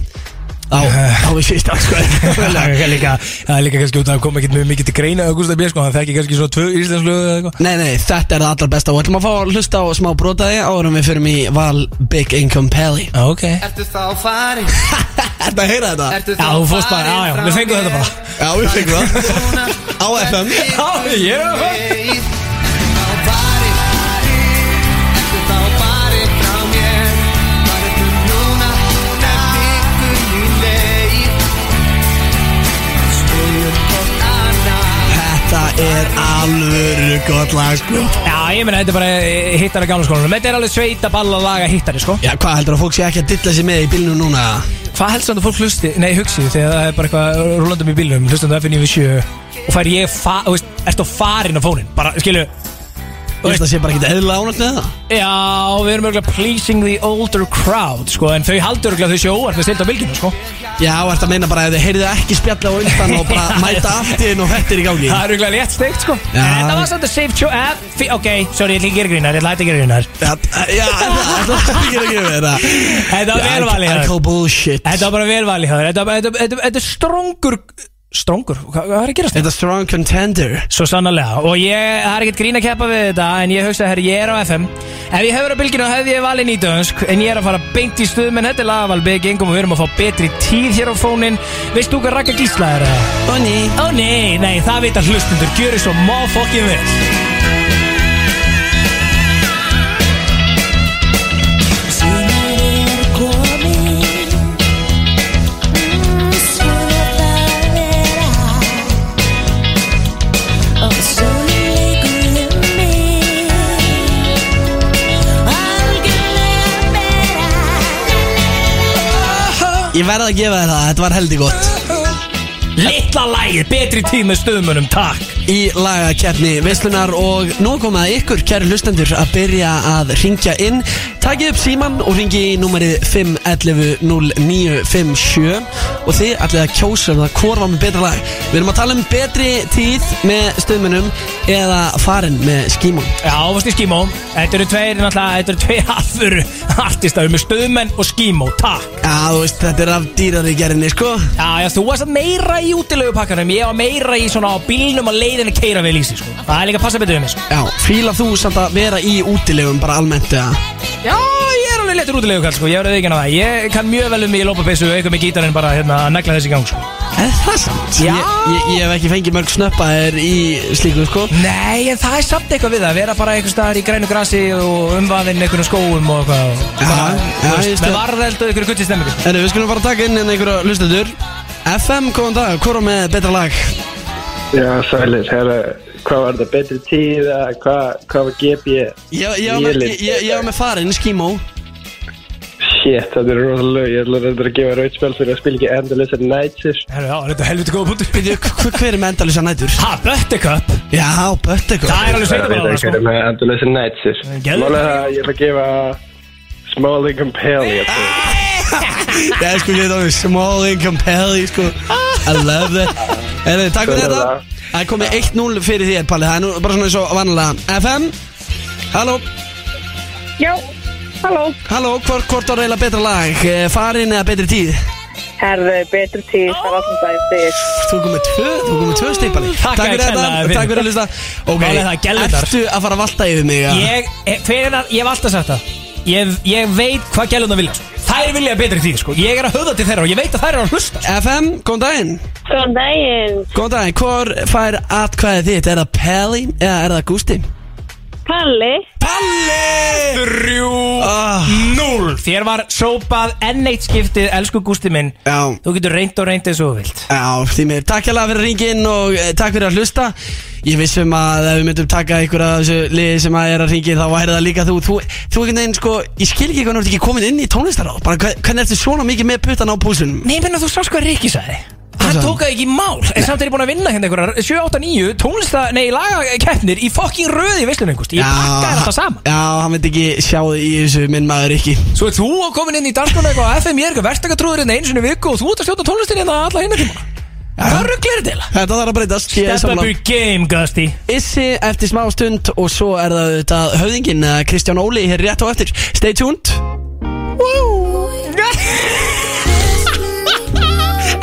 á, á við fyrst sko. Það er líka, það er líka kannski út að koma ekkert mjög mikið til greina Augusta B, sko, hann þekki kannski svona tvö íslensku lög eða eitthvað. Nei, nei, þetta er það allra besta. Og ætlum að fá að hlusta á smá brotaði árum við fyrir í Val Big Income Pally. Já, ok. Ertu þá farin? Ertu að heyra þetta? Ertu Já, þú fórst bara, já, já, við fengum þetta bara. Já, við fengum það. Á FM Já, ég er alvöru gott lag sko. Já, ég meina, þetta er bara hittari gamla skólanum. Þetta er alveg sveita balla laga hittari, sko. Já, hvað heldur að fólk sé ekki að dilla sig með í bílnum núna? Hvað samt að fólk hlusti, nei, hugsi Þegar það er bara eitthvað rúlandum í bílnum Hlustandi á F97 Og fær ég, þú veist, ertu á farin á fónin Bara, skilu Þú veist það sé bara ekki eðla ánægt með það Já, við erum örgulega pleasing the older crowd sko, En þau haldur örgulega þau séu óvart með stilt á bylginu sko. Já, að meina bara að þið heyrðu ekki spjalla á undan og bara mæta einu og þetta er í gangi Það er örgulega létt steikt sko. Já. En það var að safe eh, fi- Ok, sorry, ég að gera grínar Ég að gera grínar Já, já, það er að gefa þetta Þetta var velvalið hjá I call bullshit Þetta var bara. Þetta þetta- þetta- þetta er strongur Strongur? Hvað hvað er að gerast? Þetta er strong contender Svo sannarlega Og ég, er ekkert grín að keppa við þetta En ég hugsa, herri, ég er á FM Ef ég hefur á bylginu hefði ég valið nýtönsk En ég er að fara beint í stuð Men þetta er lagaval Big Ingum Og við erum að fá betri tíð hér á fónin Veist þú hvað Raka Gísla er? Ó ný Ó nei, nei, það veit að hlustundur Gjöru svo motherfucking vel Ég verði að gefa þér það, þetta var heldig gott. Litla lægið, betri tíð með stöðmunum, takk. Í lagakeppni Veislunar og nú komið að ykkur, kæri hlustendur, að byrja að ringja inn. Takið upp síman og ringi í númerið 511-0957 Og þið ætlið að kjósa um það hvort var með betra lag. Við erum að tala um betri tíð með stöðmunum eða farin með skímum Já, áfast í skímó Þetta eru tveir, náttúrulega, þetta eru tveir alvöru artistar með stöðmenn og skímó, takk. Já, þú veist, þetta er af dýrari gerinni, sko. Já, já, þú varst að meira í útilegupakkanum Ég var meira í svona á bílnum og leiðinni keira vel í sig, sko Það er líka að passa betur um mig, sko Já, fílar þú samt að vera í útilegum bara almennt eða? Já, ég er alveg letur útilegukall, sko Ég verði ekki að það Ég kann mjög vel um mig í lópapeysu Eitthvað með gítarinn bara, hérna, að negla þessi gang, sko Er það samt? Já. Ég, ég, ég hef ekki fengið mörg snöppaðir í slíku, sko Nei, en það er samt eitthvað við það Vera bara einhver staðar í grænu grasi Og umvaðinn einhvernum skóum og eitthvað og- Já, já, þú veist, ég Með skil. varðeld og einhverju gutti stemmingu, sko En við skulum fara að taka inn en einhverja hlustendur FM, góðan dag, hvað er með betra lag? Já, sælir, herra, hvað var þetta, betri tíð, eða hvað, hvað var GB? Ég, ég, var með, Vélin. ég, ég, ég var með farin, skímó Shit, þetta er rosalega, ég ætla að gefa raut spil fyrir að spila ekki Endless at Nights. Herru, já, þetta er helviti góða punktur hver, hver er með endalisa nætur? Ha, Buttercup Já, Böttekur Það er alveg Það sveita veit bara, ekki sko hvað er með Nights. Geðveikt. Málega það, ég ætla að gefa Small Income Pally. Það er sko á small income pelli, sko I love that Erðu, takk fyrir er þetta það? Það er komið 1-0 fyrir þér, Palli Það er nú bara svona eins og vanlega FM Halló, Já, halló, halló, hvort, hvort var eiginlega betra lag? Eh, Farin eða betri tíð? herðu, betri tíð, það er alltaf það þig. Þú komið tvö, þú komið tvö stig, Palli Takk Takk fyrir kærlega þetta, fyrir. takk fyrir að hlusta Ok, er það, gæludar. ertu að fara að valta yfir mig? eða? Ég, eh, fyrir að, ég hef alltaf sagt það Ég, ég veit hvað gæluna vilja sko. Þær vilja betri því sko. Ég er að höfða til þeirra og ég veit að þær eru að hlusta sko. FM, góðan daginn Góðan daginn, Góðan daginn, hvor fær atkvæðið þitt? Er það Pelli eða er það Gústi? Palli. Palli! Þrjú Ah. Núl Þér var sópað enn eitt skiptið Elsku Gústi minn. Já, Þú getur reynd og reynd eins og þú vilt. Já, því mér, takk hérlega fyrir ringin og eh, takk fyrir að hlusta. Ég vissum að ef við myndum taka ykkur af þessu liði sem að er að ringi þá væri það líka þú. Þú, þú einhvern veginn, sko, ég skil ekki hvernig þú ert ekki komin inn í tónlistaráð Bara hva- hvernig ertu svona mikið með puttan á púsunum Nei, menna þú sást hvað Rikki sagði Hann tók það ekki í mál En samt er ég búin að vinna hérna einhverjar 7, 8, 9 tónlista, nei, lagakeppnir Í fokking röði einhvers Ég pakka alltaf saman. Já, hann veit ekki sjá þig í þessu minn maður ekki Svo er þú komin inn í danskona eitthvað FM Ég er eitthvað verktakatrúður hérna einu sinni í viku Og þú ert að stjórna tónlistin hérna alla hinna tíma Hvað rugglir þetta eiginlega? Þetta þarf að breytast ég er Step up sammála. your game, Gusti Issi eftir smá stund og svo er það þetta höfðingin eh, Kristján Óli hér rétt á eftir. Stay tuned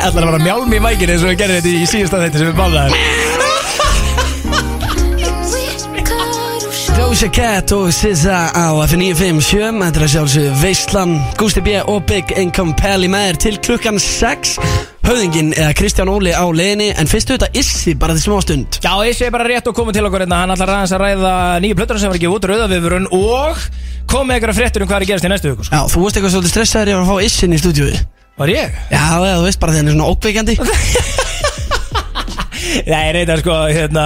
Ætlar að vera mjálmi í mækinu eins og við gerðum þetta í síðasta þetta sem við báðum. Doja Cat og SZA á F957 Þetta er að sjálfsögðu Veislan Gusti B og Big Income Pelli með þér til klukkan 6 Höfðingin eða Kristján Óli á leiðinni En fyrstu þetta Issi bara til smá stund Já, Issi er bara rétt og komið til okkur hérna. Hann ætlar aðeins að ræða nýju plötur sem var ekki út Rauðavifurinn og kom með eitthvað fréttur um hvað er að gerast í næstu viku sko. Já, þú veist eitthvað svolítið stressaður ég var að fá Issin í stúdíuði Var ég? Já, þú veist bara því hann er svona ókveikjandi Nei, reyndar sko, hérna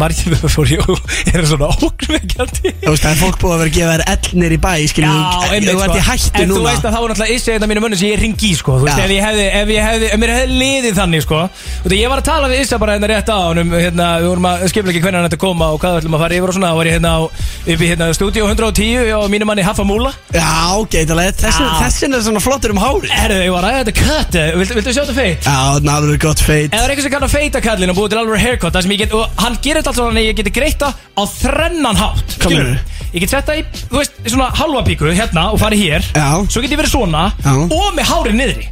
Margir fór jú Er svona ógnveikjandi Þú veist, það er fólk búið að vera að gefa þér ellnir í bæ Skiljum, Já, einmitt þú ert í hættu En þú núna. veist að það var náttúrulega issi þetta mínu munni sem ég ringi í sko. Þú veist, ef ég hefði, ef ég hefði, ef mér hefði liðið þannig sko. Þú veist, ég var að tala við Issa bara hérna rétt á honum Hérna, við vorum að skipla ekki hvernig hann ætti að koma og hvað ætlum að fara yfir og svona. Þá var ég hérna á, upp í hérna stúdíu 110 og mínu manni Haffa Múla. Já, geitalegt Þessin, er svona flottur um hári Herðu, ég var að ræða þetta kött Viltu, viltu sjá þetta feit? Já, náður gott feit. Eða er eitthvað sem kallar feita kallin og búið til alveg haircut Það sem ég get, og hann gerir þetta alltaf þannig að ég geti greitt það á þrennan hátt meinarðu? Ég get sett það í, þú veist, svona halva píku hérna og farið hér Já. Svo get ég verið svona Já. og með hárið niðri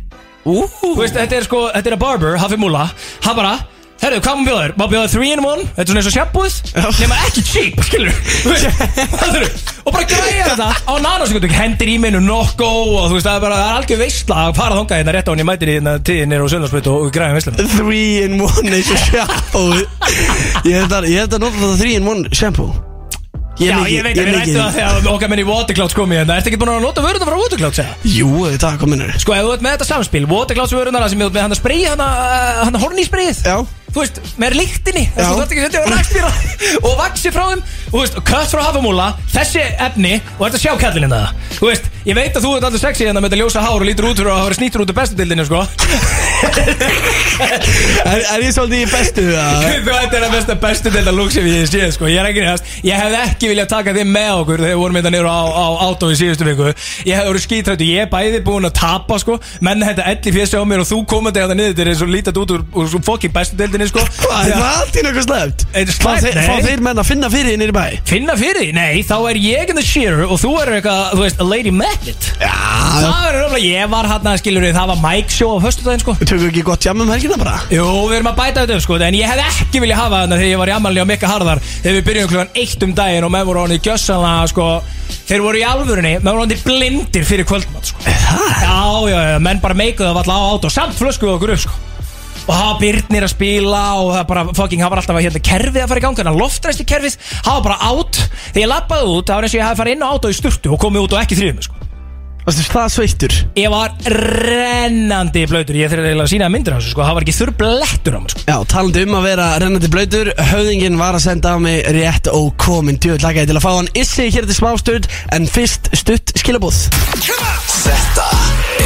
Þú veist, þetta er sko, þetta er að barber, Hafi Múla Hann bara, herru, hvað má bjóða þér? Má bjóða þér 3 in 1, þetta er svona eins og sjampúð Nema ekki cheap, skilur Þú veist? Og bara græja þetta á nanosekundum Hendir í minu nokko Og þú veist, það er bara, það er algjör veistla Að fara þangað hérna rétt á hann Ég mætir í hérna tíðinir og söndagsbyrtu og, og græja veistla Three in one eins og shampoo. Ég hef þetta- notað það three in one shampoo. Ég Já, er ég veit er að við rættum það þegar okkar menn í Waterclouds komið hérna. Ertu ekki búin að nota vöruna frá Waterclouds, eða? Jú, þetta, hvað minnur Sko, ef þú ert með þetta samspil Waterclouds vöruna sem ert með hann að hann að hann að horni spreyið. Já Þú veist, með lyktinni Já. Þú þarft ekki að setja á rækstýra Og vaxi frá þeim þú veist, kött frá hafamúla Þessi efni Og að sjá kallin hérna? Þú veist, ég veit að þú ert alltaf sexy hérna Með þetta ljósa hár og lítur út fyrir að hafa snýtur út af bestu dildinu, sko. Er, er ég svolítið í bestu það? Þú veit er að besta bestu dilda lúk sem ég sé, sko. Ég er ekki nefnast Ég hefði ekki viljað taka þið með okkur Þegar við vorum þetta niður á, á átó í síðustu viku. Ég hefði verið skítrættu Ég er bæði búin að tapa, sko. Menn þetta elli fjessi á mér Og þú komandi að það niður Þetta er og lítið út úr, úr, úr dildinni, sko. Það í? Er það Fá slæmt? þeir, fá þeir menn að finna fyrir þér nýri bæ? Finna fyrir? Nei, þá er ég in the shearer og þú er eitthvað, þú veist, a lady magnet Já. Það er náttúrulega, ég var hann að skilur það var Mike show á föstudaginn sko. Við tökum ekki gott jam um helgina bara? Jú, við erum að bæta þetta upp sko, en ég hefði ekki viljað hafa þarna þegar ég var í ammali á Mikka Harðar Þegar við byrjum klugan eitt um daginn og menn voru hann í gjössanlega sko Þeir voru í alvörunni, menn voru hann blindir fyrir kvöldmatt sko. Já, já, já, menn bara meikuðu það alltaf á át og samt flöskuðu okkur upp sko Og það var byrnir að spila og það bara fucking, það var alltaf að hérna kerfið að fara í gang Þannig að loftræsti kerfið, það var bara átt Þegar ég lappaði út, það var eins og ég hafi farið inn á át og í sturtu og komið út og ekki þrýðum sko. Varstu það sveittur? Ég var rennandi blöytur, ég þurfti eiginlega að sína myndir á þessu sko. Það var ekki þurr blettur á mig sko. Já, talandi um að vera rennandi blöytur Höfðingin var að senda á mig rétt og komin Djöð lagaði til að fá hann Issi hér til smástöld En fyrst stutt skilabúð Þetta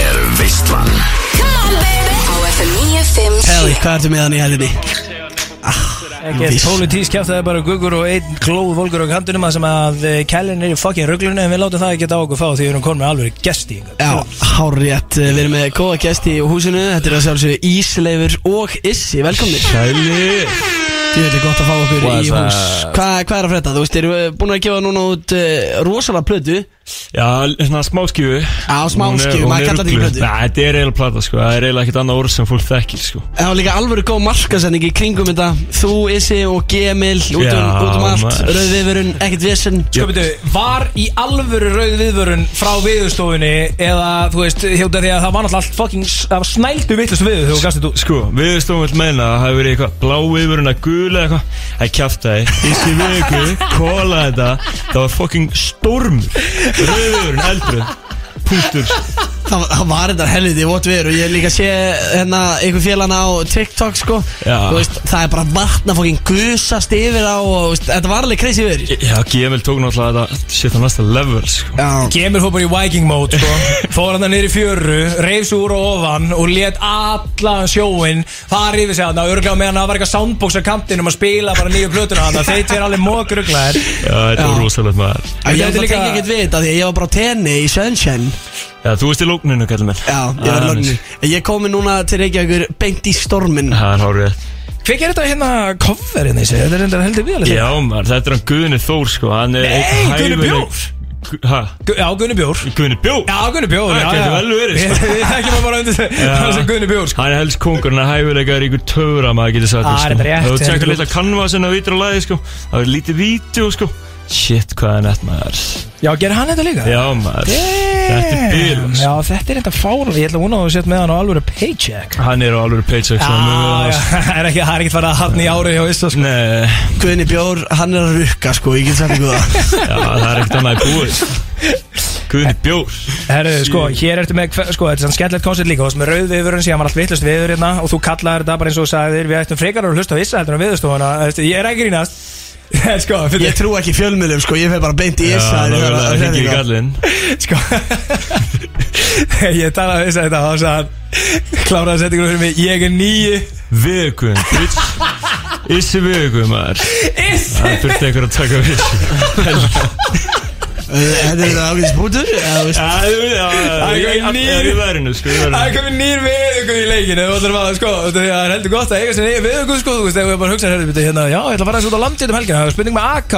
er Veistlan Á FM 95 Heli, hvað ertu með hann í helginni? Ekkert Viss. pólitísk kjátt, það er bara guggur og einn glóð volgur á kandunum að sem að eh, kælin er í fucking rugglunni en við látum það ekki á okkur fá því við erum komin með alveg gesti hingað. Já, hárrétt, við erum með góða gesti í húsinu Þetta er að sjálfsögðu Ísleifur og Issi, velkomnir Sæli Þú veit, gott að fá okkur í hús up? Hva, Hvað er að frétta? Þú veist, erum við búin að gefa núna út uh, rosalega plötu Já, svona smáskjöfu Já, smáskífu, maður kallar þetta ekki plötu. Nei, þetta er eiginlega plata, sko. Það er eiginlega ekkert annað orð sem fólk þekkir, sko. Það var líka alvöru góð markasending í kringum þetta. Þú, Issi og Gemil út um, um allt. Rauðviðvörun, ekkert vesen. Sko byrju, var í alvöru rauð viðvörun frá viðustofunni eða þú veist, hjóta því að það var náttúrulega allt fucking, það var snældu vittlust við þegar þú gafst þetta Sko, við stóðum vel meina að það hafi verið að Það er Það var Það, það þetta helviti vott og ég líka sé hérna einhver félana á TikTok sko. Veist, það er bara vatna fokkin gusast yfir á og veist, þetta var alveg crazy viður Já, Gemil tók náttúrulega þetta shit á næsta level, sko. Já, Kemur hópar í Viking mode sko. Fór hann niður í fjöru, reifs úr og ofan Og let allan sjóin Fara yfir sig hann Og örglega meðan það var eitthvað soundbox á kantinum Að spila bara nýju plötuna hann Þeir tveir alveg mókruglaðir Já, þetta var Já. rosalegt maður. Ég held er að líka- tengja ekkert við þetta því að ég var bara tenni í Sunshine Já, þú veist í lókninu, kallum mér Já, ég var lóknu Ég komi núna til Reykjavíkur beint í stormin Það er hárið Hver gerir þetta hérna coverin þessi? Þetta er enda heldur við Já, maður, þetta er hann Guðni Þór, sko Hann er Nei, Guðni Bjór. Ha? Já, Gunni Bjór Guðni Bjór? Já, Gunni Bjór Það já, getur vel verið, sko. Við við þekkjum hann bara undir sem Gunni Bjór sko. Hann er helst kongur, hann er hæfilegar í ykkur töfra maður getur sagt Ah, sko. Shit, hvað er nett maður? Já, gerir hann þetta líka? Já maður. Þetta er bíl Já, þetta er enda fárlega Ég ætla að vona að þú sett með hann á alvöru paycheck. Hann er á alveg paycheck Já, vel, já, sko. það er er ekkert farið að hann í ári hjá Issa sko. Nei, Guðni Bjór, hann er að rukka sko, ég get sagt ykkur það. Já, það er ekkert annað í búið. Guðni bjór. Herru, sko, hér ertu með, sko, þetta er svona skemmtilegt koncept líka Þú veist með rauð viðvörun síðan var allt vittlust viður hérna Og þú kallaðir þetta bara eins og þú sagðir Við ættum frekar að hlusta á vissa heldur en veist, Ég er ekki grínast Sko, fyrir Ég trú ekki fjölmiðlum sko, ég fer bara beint í Já, Issa nákvæmlega, það hringi í gallin Sko. Ég talaði við þetta og þá sagði hann Kláraði settingunum fyrir mig Ég er nýju bitch. Issi vegum, maður. Issi. Það þurfti einhver að taka við Þetta er veit, já, Það er verinu, sko, Það er komið nýr viðugur í leikinu sko. Þetta er- Það er heldur gott að eiga sér viðugur sko Þú veist, þegar við bara hugsa hérna hérna, Já, ég ætla að fara þessu út á landið um helgina. Það er spurning með AK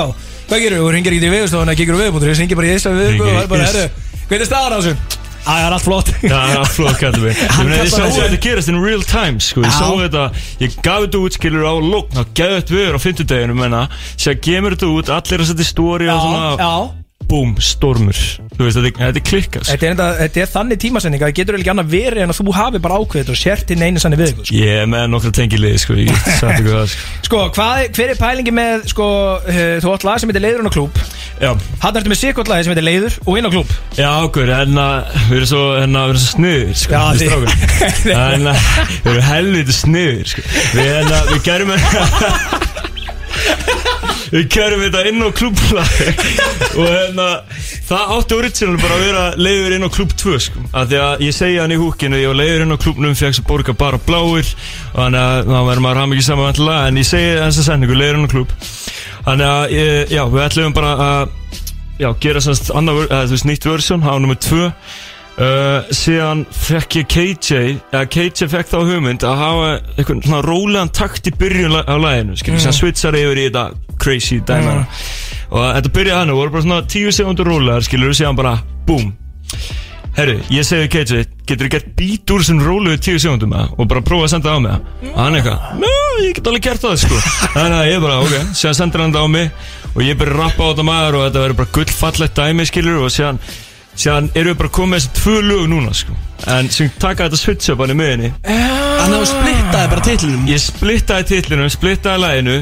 Hvað gerir þú? Þú ringir ekki í viðustofuna Kíkur úr viðbúndur Ég ringi bara í viðugur Hringir Og það er bara, herru Hvernig er staðan á þessu? Æ, það er allt flott. Já, það er flott kallið mig Ég meina, ég sá þetta gerast in real time, sko. Ég sá þetta, ég gaf þetta út, skilur á lókn Það geði þetta viður á fimmtudeginu, menna. Sér kemur þetta út, allir að setja stóri og svona. Já, Búm, stormur. Þú veist, þetta, þetta er klikkað, sko. Þetta er, enda, þetta er þannig tímasending að það getur ekki annað verið en að þú hafi bara ákveðið og sért inn einu sannig viðugur sko. Ég er með nokkra tengilið, sko það, sko. Sko, hvað, hver er pælingi með sko, uh, þú átt lag sem heitir Leiður á klúb Já. Hann ertu með sikkot lagi sem heitir Leiður og inn á klúb Já, okkur, hérna, við erum svo, við svo sniður, sko, Já, við við erum helviti sniður, sko. Við, við gerum Við gerum þetta inn á klúbla Og hérna, það átti original bara að vera leiður inn á klúb 2, sko. Af því að ég segja hann í húkinu, ég var leiður inn á klúbnum, fegst að borga bara bláir. Og þannig að þá verður maður hafði ekki saman vantilega En ég segi þessa sendingu, leiður inn á klúb Þannig að, ég- já, við ætlum bara að já, gera semst annar, eða þú veist, nýtt versjón, hafa nummer tvö Uh, síðan fekk ég KJ eða KJ fekk þá hugmynd að hafa eitthvað svona rólegan takt í byrjun á læginu, skiljum, Mm. sem switchar yfir í þetta crazy dæma Mm. og þetta byrjaði hann og voru bara svona 10 sekundur rólegar, skiljum, síðan bara boom Herru, ég segi KJ, getur þú gert beat úr þessum róluðu 10 sekundum eða? og bara prófa að senda það á mig það? og hann eitthvað, ná, ég get alveg gert það sko þannig að ég bara, ok, síðan sendir hann það á mig og ég byrja að rappa á þetta maður og þetta verður bara gullfallegt dæmi, skilur og síðan, síðan erum við bara komið með þessi tvö lög núna sko. En sem taka þetta switch up hann í miðinni Þannig að þú splittaði bara titlinum. Ég splittaði titlinum, splittaði læginu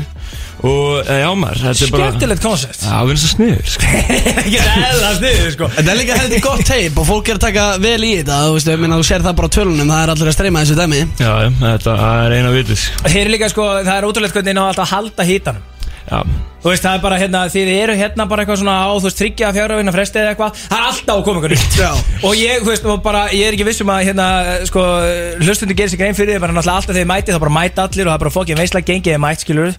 og, eh, já maður, þetta er bara Skemmtilegt koncept Já, við erum svo sniður sko. Ekki eðla sniður sko. Þetta er líka heldur gott teip og fólk er að taka vel í þetta Þú veist, ég minna, þú sér það bara á tölunum Það er allir að streyma þessu dæmi. Já, já, þetta er eina vitið sko. Þeir eru líka sko, það er ótrúlegt hvernig ná alltaf að halda hítanum Já, Þú veist, það er bara hérna, þið eru hérna bara eitthvað svona á, þú veist, tryggja fjara vinna fresti eða eitthvað. Það er alltaf að koma ykkur nýtt. Og ég, þú veist, og bara, ég er ekki vissum að hérna, sko, hlustundi gerir sig grein fyrir því bara náttúrulega alltaf þegar mætið, þá bara mæta allir og það er bara fokkin veistlega gengið mætt, skilur.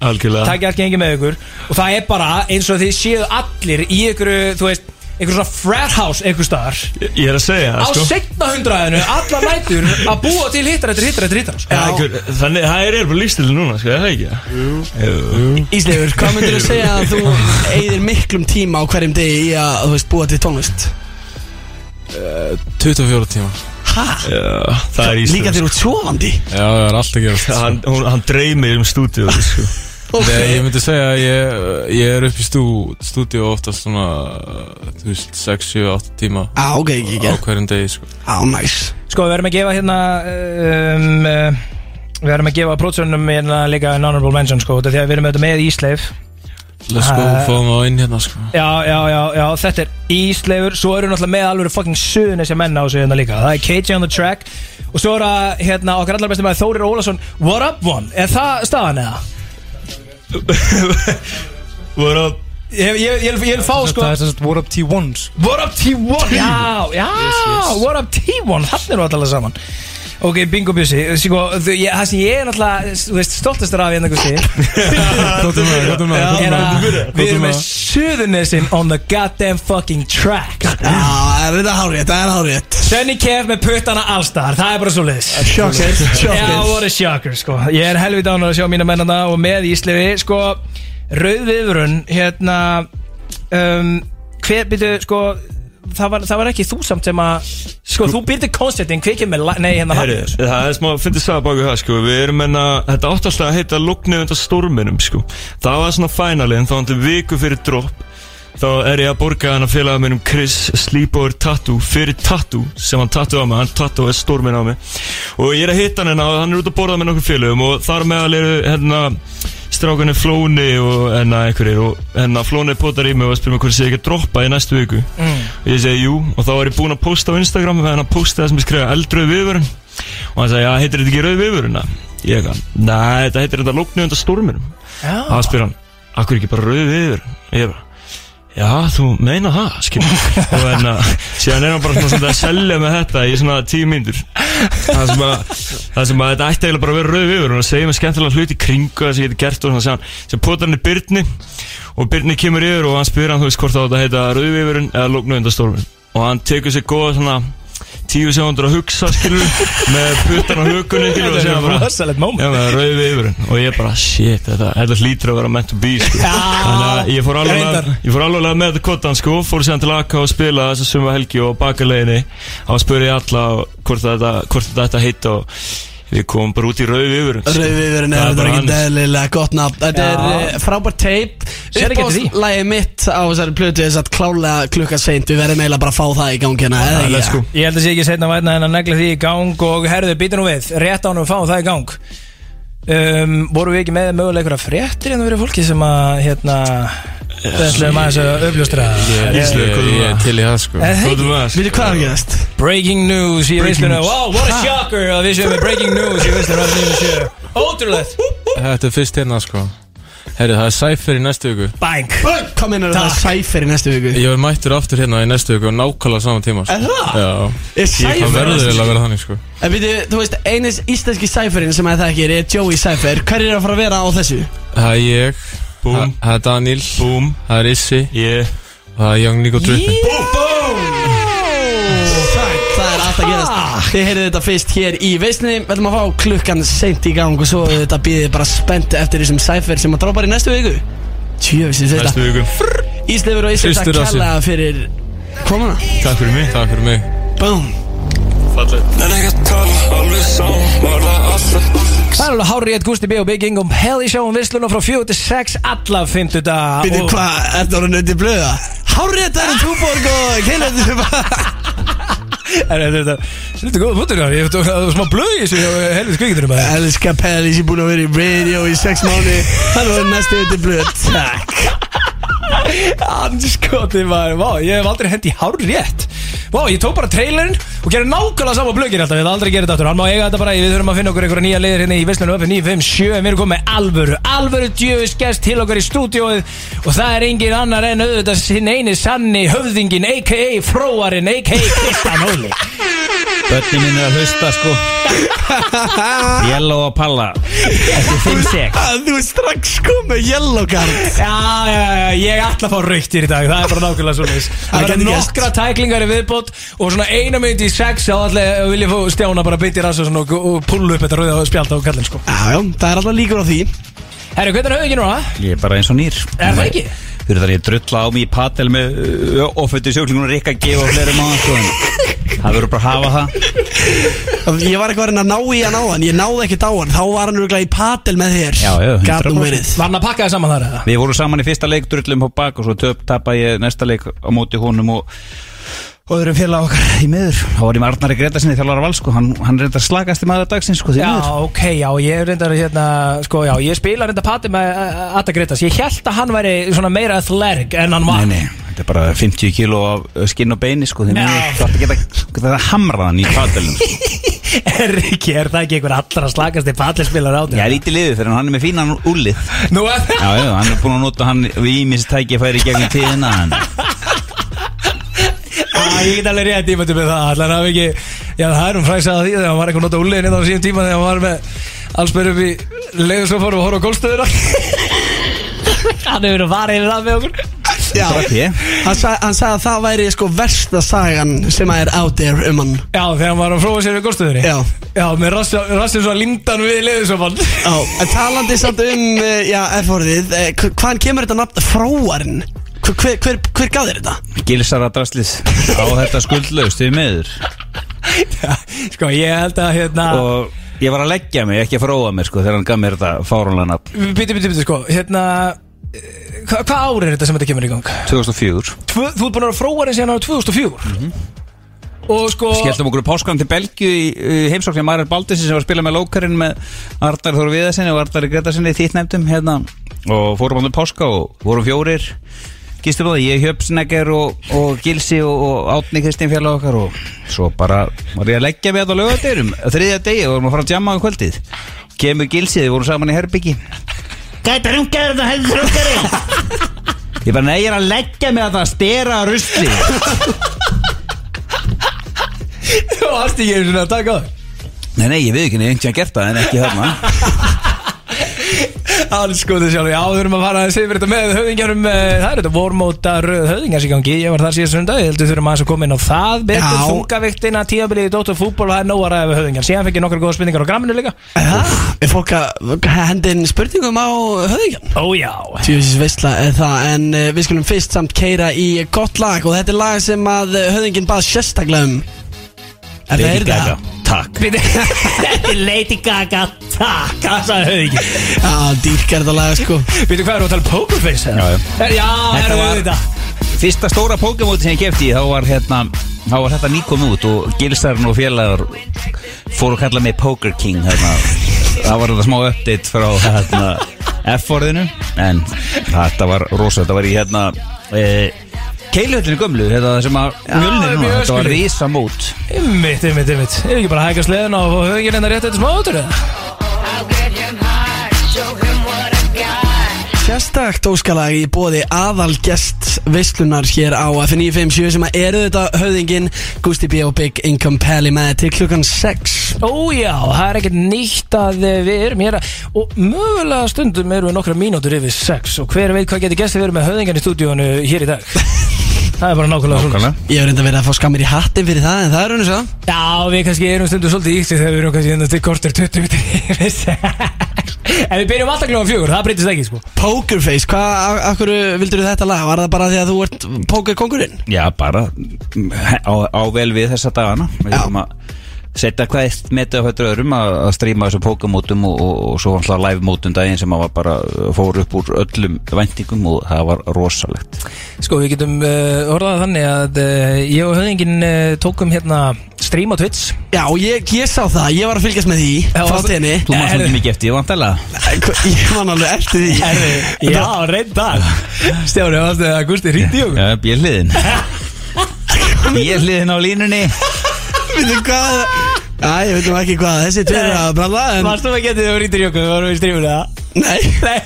Takk allt gengið með ykkur. Og það er bara eins og þið séu allir í ykkur, þú veist, ykkur svona frat house einhver staðar ég, ég er að segja Á það sko setna hundraðinu, alla nætur að búa til hittar eftir hittar eftir hittar sko. Já, einhver, þannig, það er bara lífstilin núna, sko, er það ekki? Jú. Ísleifur, hvað myndir þú segja að þú eigðir miklum tíma á hverjum degi í að, þú veist, búa til tónlist? 24 tíma Hæ? Já, það er Líka þegar þú ert sofandi? Já, það er alltaf gerast Hann, hún, hann dreymir um stúdíu, sko Nei, ég myndi segja að ég, ég er upp í stú, stúdíu oftast svona, þú veist, 6, 7, 8 tíma. Á, ok, ekki, á ekki hverjum degi, sko. Á, næs Sko, við verðum að gefa hérna um, uh, Við verðum að gefa prótsörnum hérna líka an honorable mention sko Því að við erum auðvitað með Ísleif. Let's go, Uh, fáum það inn hérna, sko. Já, já, já, já, þetta er Ísleifur Svo eru náttúrulega með alveg fucking suðun þessi menna á sig hérna líka. Það er KJ on the track Og svo er það hérna okkar allar besti maður Þórir Ólason What up one? Er það staðan eða? What up? Ég, ég, ég, ég vil fá sko Það er sem sagt What up T1 sko. What up T1 Já, já, yes. What up T1 Þannig eru allir saman Ok, bingo bussi Sko, það sem ég er náttúrulega stoltastur af hérna við erum með Suðurnesin on the goddamn fucking track. Það er hárétt, það er hárétt Svenny Kef með puttana allstar Það er bara svo leiðis Shocker, Já, what a shocker, sko. Ég er helvið dánar að sjá mína mennana Og með Íslefi, sko. Rauðviðurinn, hérna um, Hver, byrju, sko Það var, það var ekki þú samt sem að Sko, þú byrði konceptin, hver kemur la- Nei, hérna Hafnir það er smá, fyndið sagði baka það, sko. Við erum enna, þetta átti alltaf að heita Lóknið undan storminum, sko. Það var svona fænalinn, þá hann til viku fyrir dropp Þá er ég að borga hann að félaga minnum Chris Sleepover Tattoo Fyrir tattoo, sem hann tattoo á mig. Hann tattoo er stormin á mig. Og ég er að hitta hann hérna og hann er út að borða með nokkur félagum Og þar meðal eru, hérna strákunni Flóni og enna einhverjir og enna Flóni potar í mig og spyrir mig hvort sé ekki að droppa í næstu viku. Mm. og ég segi jú. Og þá var ég búinn að posta á Instagram og hann að posta það sem ég skrifa eldröð viðvörun og hann sagði, já, heitir þetta ekki rauð viðvöruna? Ég eitthvað, næ, þetta heitir þetta lóknu undan storminum. Og hann spyr hann, akkur ekki bara rauð viðvörun? Ég bara, já, þú meina það, skilur. Og en að, síðan er hann bara svona svolítið að selja með þetta í svona tíu mínútur. Það sem að, það sem að þetta ætti eiginlega bara að vera rauð viðvörun og segja mig skemmtilega hluti kringu það sem geti gert og svona sem hann, sem potar hann í Byrni og Byrni kemur yfir og hann spyr hann, þú veist, hvort á þetta heita rauð viðvörun eða lóknu undan storminum og hann tekur sér góða svona tíu segundur að hugsa skilur með puttan á hugunni skilur og segja bara rosalegt moment. Já, með rauði yfirinn og ég bara shit, þetta, þetta hlýtur að vera meant to be sko. Þannig að ég fór alveg ég fór alveg með þetta kottan sko. Fór sér til AK og spila þessa suma helgi og bakaleiðinni. Þá spurði ég alla hvort þetta, hvort þetta að heita og við komum bara út í rauði yfirinn Rauðviðurinn er þetta ekki eðlilega gott nafn. Þetta er uh, frábært teip. Uppáðslægi mitt á þessari plötu þess að klálega klukka seint. Við verðum eiginlega bara að fá það í gangi hérna. Ég held að sé ekki setna vætna en að negla því í gang og herðu, býta nú við, rétt ánum að fá það í gang. Um, Voru við ekki með mögulega einhverja fréttir en það verið fólki sem að hérna Það ætlum aðeins að uppljóstra Ég ég- er til í það sko. Það ekki? Veitu hvað er að gerast? Breaking news í news. Wow, what a shocker að við séum með breaking news í veisluna Ótrúlegt. Þetta er fyrst hérna sko. Herri, það er Cypher í næstu viku. Bang. Hvað meinar það er Cypher í næstu viku? Ég var mættur aftur hérna í næstu viku og nákvæmlega saman tíma sko. Er það? Já. Er Ég Cypher kann í verður næstu vel viku? að vera þannig sko. En veitu, þú veist, einis íslenski Cypherinn sem að það ekki er er Joey Cypher. Hver er að fara að vera á þessu? Það er ég Búm. það- er Daniel. Búm Það er Issi Yeah. Og það er Young Nico Drippin. Það er allt að gerast. Þið heyrðu þetta fyrst hér í veisninni Við ætlum að fá klukkan seint í gang Og svo þetta býðið bara spennt eftir þessum Cypher sem að drópar í næstu viku. Tjöfisins þetta Næstu viku. Íslefur og að rassinn. kella fyrir komuna. Takk fyrir mig Takk fyrir mig. Boom Það er alveg hárið eitt Gusti B og Big Ingum Heli sjáum veisluna frá 4 til 6 alla 50 dag Býtu hvað, er það orðin undir blöða? Hárið þetta er um túborg og keilir þetta Er þetta Þetta er góða punktur Ég hef þetta smá blöð í þessu helvið skvíkindurum að Elska Pelli sem búin að vera í radio í sex mánu Hann var næstu undir blöð. Takk Anskoti maður, vá, ég hef aldrei hendi hár rétt Vá, ég tók bara trailerinn og gerði nákvæmlega sama blöggin alltaf. Ég hef aldrei gerði þetta aftur, hann má eiga þetta bara Við þurfum að finna okkur einhverja nýja liðir hérna í Vestlunum uppi 957 En við erum komið með alvöru, alvöru djöfis gest til okkar í stúdióið Og það er engin annar en auðvitað sinn eini sanni höfðingin A.k.a. fróarinn, a.k.a. Kristján Óli. Bönni mín er að hlusta sko. Yellow og Palla. Eftir 5 sek. Þú er strax komið yellow card. Já, já, já, ég ætla að fá raukt í dag Það er bara nákvæmlega svona Það Það er gæti gerst. nokkra tæklingar í viðbót Og svona eina mynd í sex Þá ætla ég fá stjána bara bytti rasa svona, og, og pullu upp þetta rauða spjald á kallin sko. Já, já, það er alltaf líkur á því Herru, hvernig er höfðingin núna? Ég er bara eins og nýr Er það ekki? Fyrir þar ég drulla á mig í patel með ofötu sjóklingunum Rikka G og fleiri mánu sko en Það verður bara að hafa það Ég var eitthvað að ná í hann á hann Ég náði ekkert á hann Þá var hann örgulega í patel með þér 100%. verið Var hann að pakka það saman þar eða? Við vorum saman í fyrsta leik, drullum á bak og svo töp tapa ég næsta leik á móti honum og og öðrum félag okkar í miður. Þá var ég með Arnari Gretasinni þjálfara val sko, hann, hann reyndar slagast í maður dagsins sko, því Já, miður. ok, já, ég er reyndar hérna Sko, já, ég spila reyndar patti með uh, Atta Gretas Ég held að hann væri svona meira athletic en hann var. Nei, nei, þetta er bara 50 kíló af skinn og beini sko, því Já. miður ætti að geta, geta hamraðan í patelum sko. Er ekki, er það ekki einhver allra slagasti patilspilar á Ég er lítið liðið fyrir hann er með fínan úlið. Nú er það Já, já, hann er búin að nota hann við ímis tækifæri gegnum tíðina Já, ég get alveg rétt ímyndu með það. Allan hafi ekki Já, það er um fræsað að því Þegar hann var eitthvað nota úliðin Þetta á síðan tíma Þegar hann var með Allsbyrjum upp í Leðursofar og horfa á gólstöðuna Hann hefur verið farið yfir það með okkur. Já, hann, sa, hann sagði að það væri sko versta sagan sem að er out there um hann. Já, þegar hann var að frófa sér við gólstöðunni Já. Já, með rassin rassin svo lindan við leðursofan. Já, en talandi samt um, eh, já, F-orðið, eh, hv- hvaðan kemur þetta nafn fróarinn? Hver, hver, hver, gaf þér þetta? Gilsara drastlið á þetta skuldlaust því miður. Sko, ég held að hérna og ég var að leggja mig, ekki að fróa mér sko, þegar hann gaf mér þetta fáránlega nafn. Biti, biti, biti, sko Hérna eh, Hvað hva ár er þetta sem þetta kemur í gang? 2004 Tvö, þú ert búin að vera fróarinn síðan á 2004 Og sko Skelltum okkur páskan til Belgju í, í heimsókn Marel Baldessi sem var að spila með lókarinn með Arnar Þóru Viðarsinni og Arnar Gretasinni þitt nefndum hérna. Og fórum ánum páska og vorum fjórir á það, ég Hjöpsnegger og, og Gilsi og, og Átni Kristín félag okkar og svo bara var ég að leggja mig að á lögadegurum þriðja degi og vorum að fara að jamma á kvöldið. Kemur Gilsi, við vorum saman í herbyggi Gæta rungar þetta heldur rungari Ég bara, nei, ég er að leggja mig að það stera rusli. Þú varst ekki einu svona að taka Nei, nei, ég veit ekki nefnt sem að gert það en ekki þarna Alls skoðu sjálf, já, þurfum að fara að segja fyrir þetta með höfðingjarum eh, Það er þetta vormóta röð höfðingjars í gangi Ég var þar síðast sundag, ég heldur þurfum að koma inn á það Betur. Þungaviktina, tíabilið í Dóttar fútból og það er nóg að ræða við höfðingjar. Síðan fekk ég nokkra góða spurningar á gramminu líka. Er fólk að henda inn spurningum á höfðingjan? Ó já. Tjóðsins veistla er það En uh, við skulum fyrst samt keira í gott lag Og þetta er lag sem að höfðingin það það? takk Lady Gaga, takk, það sagði höfðingi Já, dýrkar þetta lag sko Veitu hvað er að tala um Pokerface? Já, já. Er- Já, Þetta er var- þetta Fyrsta stóra Pokémon sem ég kefti í, þá var hérna þá var þetta nýkom út og Gilsarinn og félagar fóru að kalla mig Poker King hérna. það var þetta smá update frá hérna, F-orðinu en þetta var rosa, þetta var í hérna e, Keilhöllinu gömlu þetta sem að mjölnir núna, þetta var öskuli. risa mót Ymmit, ymmit, ymmit Er ekki bara að hægja sleðina og fá höfðingin enda rétt eftir smá áttur eða? Sérstakt óskalag í bóði aðalgest veislunar hér á F957 sem að eru þetta höfðingin Gusti B og Big Income Pally með til klukkan 6 Ó já, það er ekkert nýtt að eh, við erum hér og mögulega stundum erum við nokkra mínútur yfir sex og hver veit hvað getur gæst að vera með höfðingan í stúdíónu hér í dag Það er bara nákvæmlega svona Ég hef reynda verið að fá skammir í hattin fyrir það en það er raun og svo Já, við kannski erum stundum svolítið íktið þegar við erum kannski enda til kortir 20 minnir yfir. Sex En við byrjum alltaf kljóðan fjögur, það breytist ekki sko. Pokerface, hvað, akkur vildur þetta lag? Var það bara því að þú ert pokerkongurinn? Já, bara á, á vel við þessa dagana. Við erum að setja hvað eitt metið á hættur öðrum að, að stríma þessum pókamótum og, og, og svo alltaf live mótum daginn sem að var bara uh, fór upp úr öllum væntingum og það var rosalegt. Sko, við getum uh, orðað þannig að uh, ég og höfðingin uh, tókum hérna stream á Twitch. Já, ég, ég sá það, ég var að fylgjast með því frá tenni Þú maður svo ekki mikið eftir, ég vant alveg. Ég man alveg eftir því. Herri, Já, reyndar. Stjári, varstu að Gusti hringdi í okkur? Já, bjöliðin Bjöliðin á línunni. Veitu hvað Æ, ég veit nú ekki hvað þessi tveir að bralla en Varstu að getið þegar þú hringdir í okkur, við vorum í streaminu það Nei. Nei.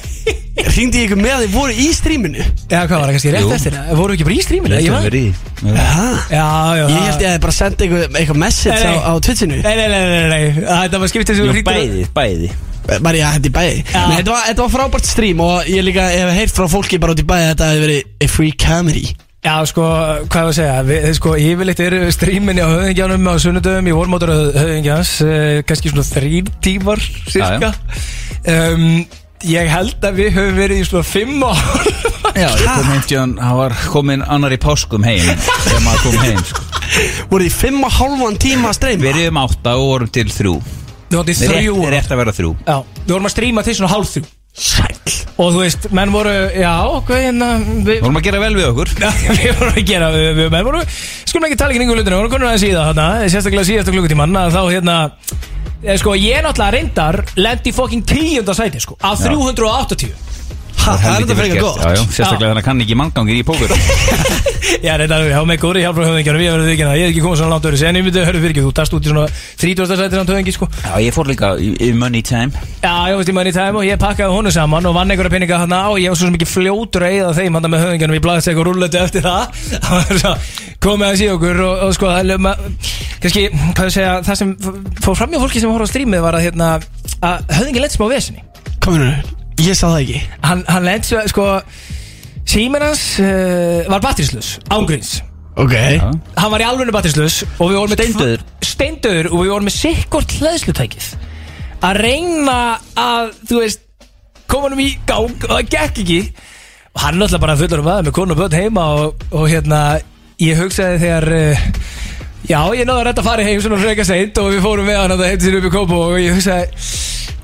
Hringdi ég ykkur með að þið voru í stríminu Já, hvað var það kannski rétt Jú. eftir? Það? Vorum við ekki bara í streaminu? Ég var- verið í. Já, Já, já. Ég held ég að bara senda ykkur eitthvað message Nei, á, nei. á Twitchinu. Nei, nei, nei, nei, nei Þetta var skiptið sem þú hringdir bæði, bæði. Bara ég hætti bæði? Já. Nei, þetta var, þetta var frábært stream og ég líka hef heyrt frá fólki bara út í bæði að þetta hefði verið a free comedy Já, sko, hvað er að segja? Við, Sko, yfirleitt eru streaminni á höfðingjanum á sunnudöfum í vormótur höfðingjans uh, kannski svona þrýr tímar cirka um, Ég held að við höfum verið í svona fimm ár. Já, ég kom heim til hann, hann var komin annar í páskum heim þegar maður kom heim sko. Voruð í fimm og hálfan tíma að streyma Við erum átta og vorum til þrjú. Við vorum til Rétt, þrjú ár. rétt að vera þrjú. Já, við vorum að stríma til svona hálf þrjú. Sæll Og þú veist, menn voru, já, ok, hérna við, Vorum að gera vel við okkur. Við vorum að gera, við, við menn voru Skulum ekki tala ekki nýgu hlutinu, við vorum konur að síða þarna Sérstaklega síðasta klukkutíman að Þá hérna, eh, sko, ég náttúrulega reyndar Lendi fokking tíunda sæti, sko Af 380 Ha, það er þetta gert, gott. Já, já, Sérstaklega þannig að kann ekki manngangir í pókur Já, reyndar, við hafa með góri hjálp frá höfðingjarum Ég verður ekki, ég hef ekki komið svona langt öðru En ég myndi, hörðu fyrir ekki, þú dast út í svona 30. sæti samt höfðingi, sko. Já, ég fór líka í, í money time. Já, ég veist í money time og ég pakkaði honu saman og vann einhverja peninga hann á. Og ég var svo sem ekki fljótur að eyða þeim hann með höfðingjanum í blaðstek og rúlleti eftir það. Það var svo komið að síða okkur og, og sko er kannski, hvað ég segja, það sem fór fram hjá fólki sem horfði á strímið var að hérna að höfðingin lent smá vesinni. Kominu, ég sá það ekki. Hann, hann lent svo, sko síminn hans uh, var batterislaus, ángríns Ok. Hann var í alveg batterislaus og við vorum með Steindauður. Steindauður og við vorum með sikkort hlæðslutækið að reyna að, þú veist koma hann í gang og það gekk ekki. Og hann er náttúrulega bara fullur um aðeins með konu og börn heima og, og hérna ég hugsaði þegar uh, já, ég náði að redda að fara heim svona freka seint og við fórum með hann að það heiti sér upp í kópa og ég hugsaði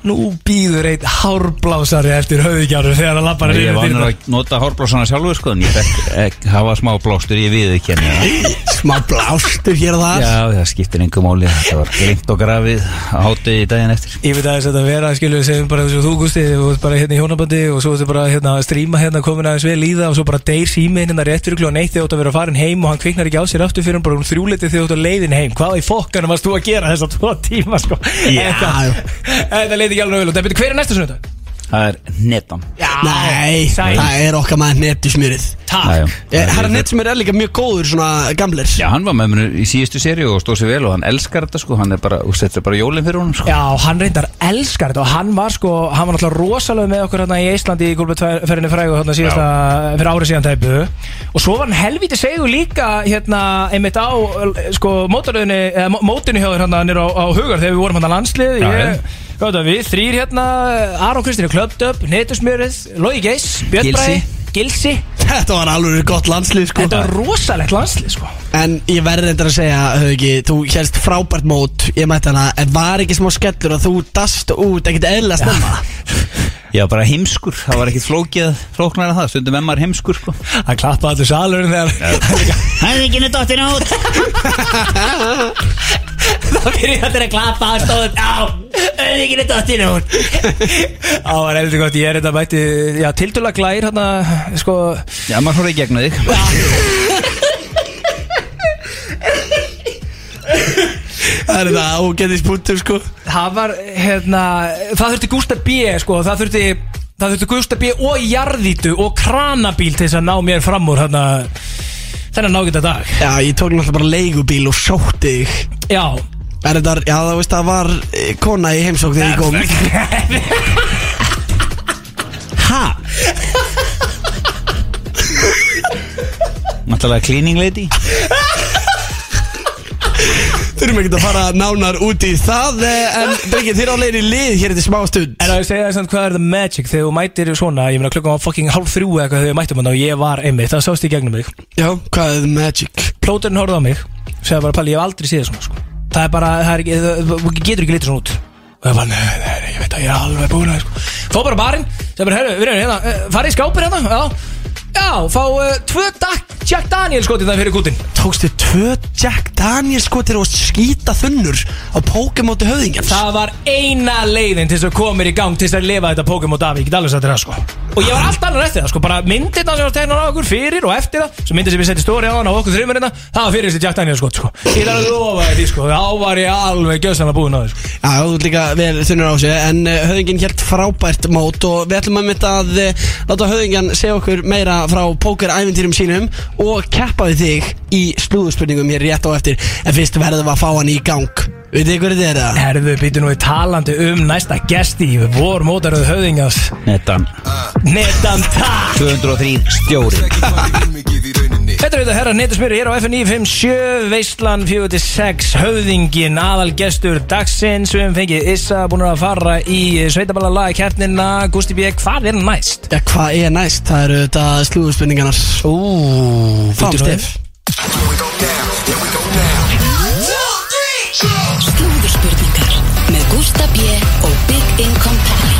Nú býður einn hárblásari eftir höfðingjáru þegar hann lappar Ég var vanur að nota hárblásana sjálfur sko En ég fekk ekki hafa smá blástur Ég við ekki Smá blástur hér og þar. Já, það skiptir einhver máli Þetta var glimt og grafið á hátegi daginn eftir. Ég veit að þess að þetta vera, skilur, segjum bara þess að þú Gusti, þú ert bara hérna í hjónabandi og svo ertu bara hérna að stríma hérna komin aðeins vel í það og svo bara deyr síminn hérna rétt fyrir kljóðan eitt þegar þú ert að vera farin heim og hann kviknar ekki á sér aftur fyrir hann bara um þrjúleiti þegar þú ert að leiðin heim. Hvað í fokkanum varst þú að gera þess leiti ekki alveg byrju, hver er næsta sunnudag? Það er netan. Nei, Sæl. það er okkar maður netusmjörið Takk. Herra netusmjörið er líka mjög góður svona gamlir. Já, hann var með mér í síðustu séri og stóð sér vel og hann elskar þetta sko, hann er bara, þetta er bara jólinn fyrir honum sko. Já, hann reyndar elskar þetta og hann var sko, hann var náttúrulega rosalega með okkur hérna í Íslandi í gulbetferðinni frægu hérna síðasta, fyrir árið síðan tæpu. Og svo var hann helviti segur líka hérna einmitt á sko mótaröðinni, eða mó- mótinu hjá þér hérna nýr á, á hugar þegar við vorum hérna landslið. Ég, það við, þrýr hérna Aron Kristýri Klöptöp, Netusmjörið Lógi Geis, Björn Gilsi. Bræði Gilsi, Þetta var alveg gott landslið sko. Þetta var rosalegt landslið sko. En ég verður reyndar að segja, Hauki, þú helst frábært mót. Ég mætti hana, en var ekki smá skellur að þú dast út ekkert eðla snemma? Já, bara heimskur, það var ekkit flókið flóknar að það, stundum með maður heimskur sko. Hann klappaði allir salurinn þegar Það er ekki neitt dottin út Það fyrir allir að klappa og stóð á auðviginu dottinu hún Á, það er heldur gott, ég er þetta mætti Já, tildulega glær hérna, sko. Já, maður horfði í gegna þig. Það er þetta ágætis punktur sko. Það var, hérna, það þurfti Gústa B, sko Það þurfti, það þurfti Gústa B og jarðítu og kranabíl til þess að ná mér fram úr, hérna Þennan nágita dag. Já, ég tók náttúrulega bara leigubíl og sótti þig. Já Er þetta, já það veist það var eh, kona í heimsók þegar ég kom Ha? Náttúrulega cleaning lady Þurfum ekki að fara nánar út í það eh, En drengir, þér á leiðin í lið hér eftir smá stund En að ég segja þess að hvað er the magic þegar þú mætir svona, ég meina klukkan var fucking hálf þrjú eða eitthvað þegar við mættum hann og ég var einmitt, það sást í gegnum mig Já, hvað er the magic? Plóterinn horfði á mig, segði bara Palli, ég hef aldrei séð svona sko. Það er bara, það er ekki, þú getur ekki litið svona út Og ég bara, nei, nei, ég veit að ég er alveg búin að sko. Fá bara barinn, segði bara, herru, við erum hérna, uh, farið í skápir hérna, já Já, fá uh, tvö Dak- Jack Daniel skotið það fyrir kútin Tókstu tvö Jack Daniel skotir og skýta þunnur á Pokémon höfðingjans? Það var eina leiðin til þess að koma mér í gang til þess að lifa þetta Pokémon af, ég get alveg sagt þér það sko. Og ég var allt annar eftir það sko, bara myndirna sem var tegnar á okkur fyrir og eftir það Svo myndir sem við setjum stóri á hann á okkur þrjumirina Það var fyrir þessi Jack Daniel skot sko. Ég þarf að lofa þér því sko, þá var ég alveg gjössan búin á því sko. Já, þú ert líka vel þunnur á sig En uh, höfðingin helt frábært mót Og við ætlum að mynda að uh, láta höfðingjan segja okkur meira frá pókerævintýrum sínum Og keppa við þig í slúðurspurningum hér rétt á eftir En fyrst verðum við að fá hann í gang Veit þið hverju þetta er það? Herðu, býtu nú í talandi um næsta gesti í vor mótaröðu höfðingas Netan Netan takk 203 stjóri Þetta er auðvitað herra netusmjöri hér á FN 957 Veistlan 46 Höfðingin aðal gestur dagsins Við hefum fengið Issa búin að fara í sveitaballa laga kærtnina Gusti B. Hvað er næst? Já, hvað er næst? Það eru þetta slúðurspurningarnar Ú, Fáum bíddu nú stef. Slúðurspurningar með Gústa B. og Big Income Pally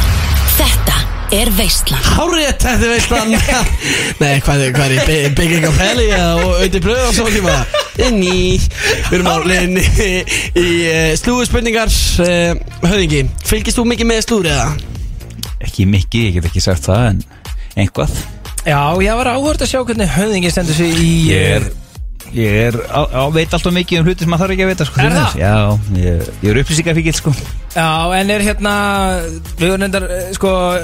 Þetta er Veistlan Hárið þetta er veistlan Nei, hvað er, hvað er, Bi- bygging á peli og auðvitað bröð á svo tíma Inn í, við erum á leiðinni í, uh, slúðurspurningar uh, Höfðingi, fylgist þú mikið með slúður eða? Ekki mikið, ég get ekki sagt það en einhvað Já, ég var áhört að sjá hvernig höfðingin stendur sig í Ég er, ég er á, á, veit alltaf mikið um hluti sem maður þarf ekki að vita sko, Er það? Já, ég, ég er upplýsingafíkil sko. Já, en er hérna Við erum endar, sko uh,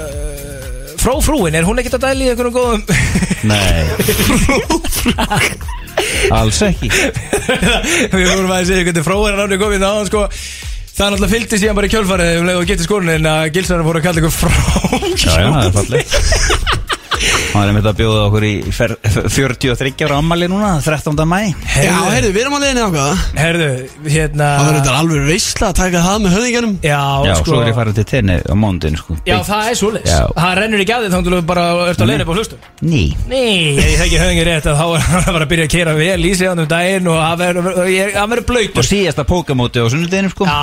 Frófrúin, er hún ekkert að dæli í einhverjum góðum? Nei. Alls ekki. Við vorum að segja hvernig fróin er ánum komið þá sko. Það er náttúrulega fylgdi síðan bara í kjölfarið og getið skorunin að gilsarinn voru að kalla ykkur frá Já, já, það er fallið Hann er einmitt að bjóða okkur í fer- 43 ára ammali núna 13. mæ Já, heyrðu, við erum á leiðinni ákvað Herðu, hérna Það verður þetta alveg veistla að taka það með höfðingarnum Já, Já, sko svo er ég farin til tenni á mándin sko. Já, það er Já. Það rennur ekki að þið þá þú bara ert að leiðin upp á hlustum. Ný. Ný, ég þekki höfðingir rétt að þá er hann bara að byrja að kera vel í sig hann um daginn og hann verður ég- hann verður Og blöytur síðasta pókamóti á sunnudeginum sko. Já,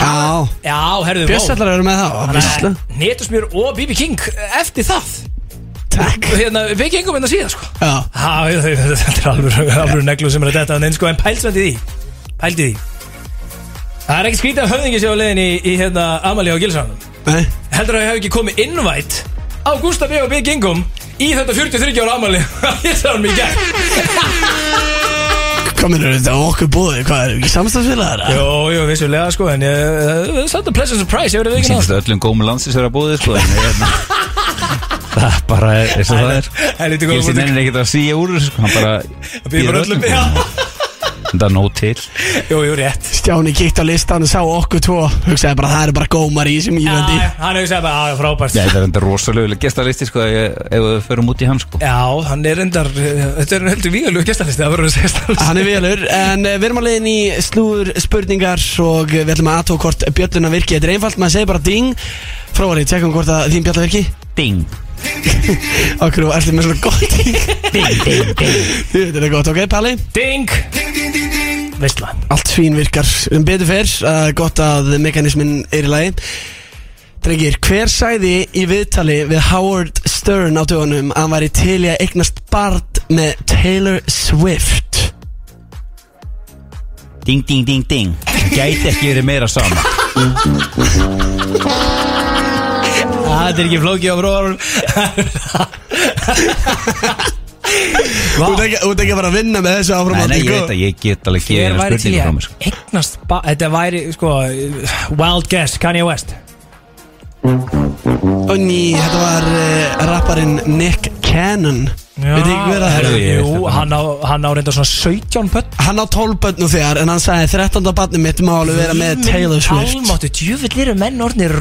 það það, það BB Já, Já, herðu, Bjössallar eru með það. Netusmjör og BB King eftir það. Takk. Hérna, við gengum hérna síðan sko. Já, Já, þetta er alveg, alveg neglu sem er að detta en sko, en pælsvændi því. Pældi því. Það er ekki skrítið af höfðingi sér á leiðin í, í hérna Amalí á Gilsánum nei. Heldur að ég hef ekki komið innvætt á Gustaf B. og B. Gingum í þetta 43 ára Amalí á Gilsánum í gegn Hvað minnur þetta okkur búið? Hvað er ekki samstagsfélagar? Jó, jú, vissulega sko, en ég, það er að pleasant surprise, ég verði ekki nátt öllum gómi landsins vera búið sko en hérna Það bara er eins og það er Gilsi músík. nennir ekkert að síja úr þessu sko Hann bara býður bara öllum, já. Það er nóg til. Jú, jú, rétt. Stjáni kíkt á listan og sá okkur tvo. Hugsaði bara það eru bara gómar í þessum ívendi Já, hann hefur segið bara, að frábært. Já, það er enda rosalega gestalisti sko ef við förum út í hann sko. Já, hann er endar, þetta er heldur vígalug gestalisti, það verður að segja Hann er velur, en eh, við erum á leiðin í slúður spurningar og við ætlum að aðtók hvort bjölluna virki. Þetta er einfalt, maður segir bara ding. Fróari, tjekkum hvort að þín bjölla virki. Ding Okkur, ertu með svona gott ding Ding, ding, Þetta er gott, ok, Palli? Ding. Veistla Allt fín virkar. Um betur fyrr, uh, gott að mekanismin er í lagi. Drengir, hver sæði í viðtali við Howard Stern á dögunum að hann væri til í að eignast barn með Taylor Swift? Ding, ding, ding, ding. Gæti ekki verið meira sama Það er ekki flóki á bróðarum Þú ert ekki, þú ert ekki að fara að vinna með þessu áfram Nei, nei, ég sko. veit að ég get alveg ekki Hver væri til spurningu ég frá mér sko. eignast ba- Þetta væri, sko, wild guess, Kanye West. Ó ný, þetta var uh, rapparinn Nick Cannon. Veit ekki hver það er? Ég Jú, þetta. hann á, hann á reynda svona 17 pött Hann á 12 börn nú þegar En hann sagði 13. barni mitt má alveg vera með Taylor Swift. Almáttu, djúvill eru menn orðinir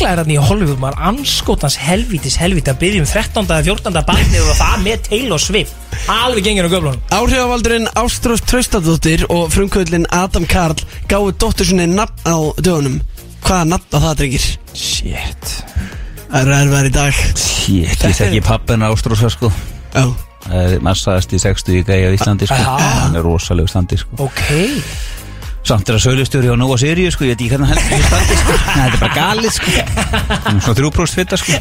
rugglæðir hann í Hollywood maður anskotans helvítis helvíti að byggja um 13. eða 14. barnið og það með Taylor Swift Alveg gengir á göflunum Áhrifavaldurinn Ástrós Traustadóttir og frumkvöldin Adam Karl gáðu dóttur sinni nafn á dögunum Hvaða nafn á það drengir? Shit Það eru erfiðar í dag Shit, ég þekki pappin Ástrósa sko Já Eh, Massaðast í 60 í gæja á Íslandi sko Aha. Hann er rosalegu standi sko Ok Samt er að sögustjóri á Nóa Sirius sko Ég veit ekki hvernig hann í standi sko. Nei, Þetta er bara galið sko. Er Svona þrjúpróst fitta sko.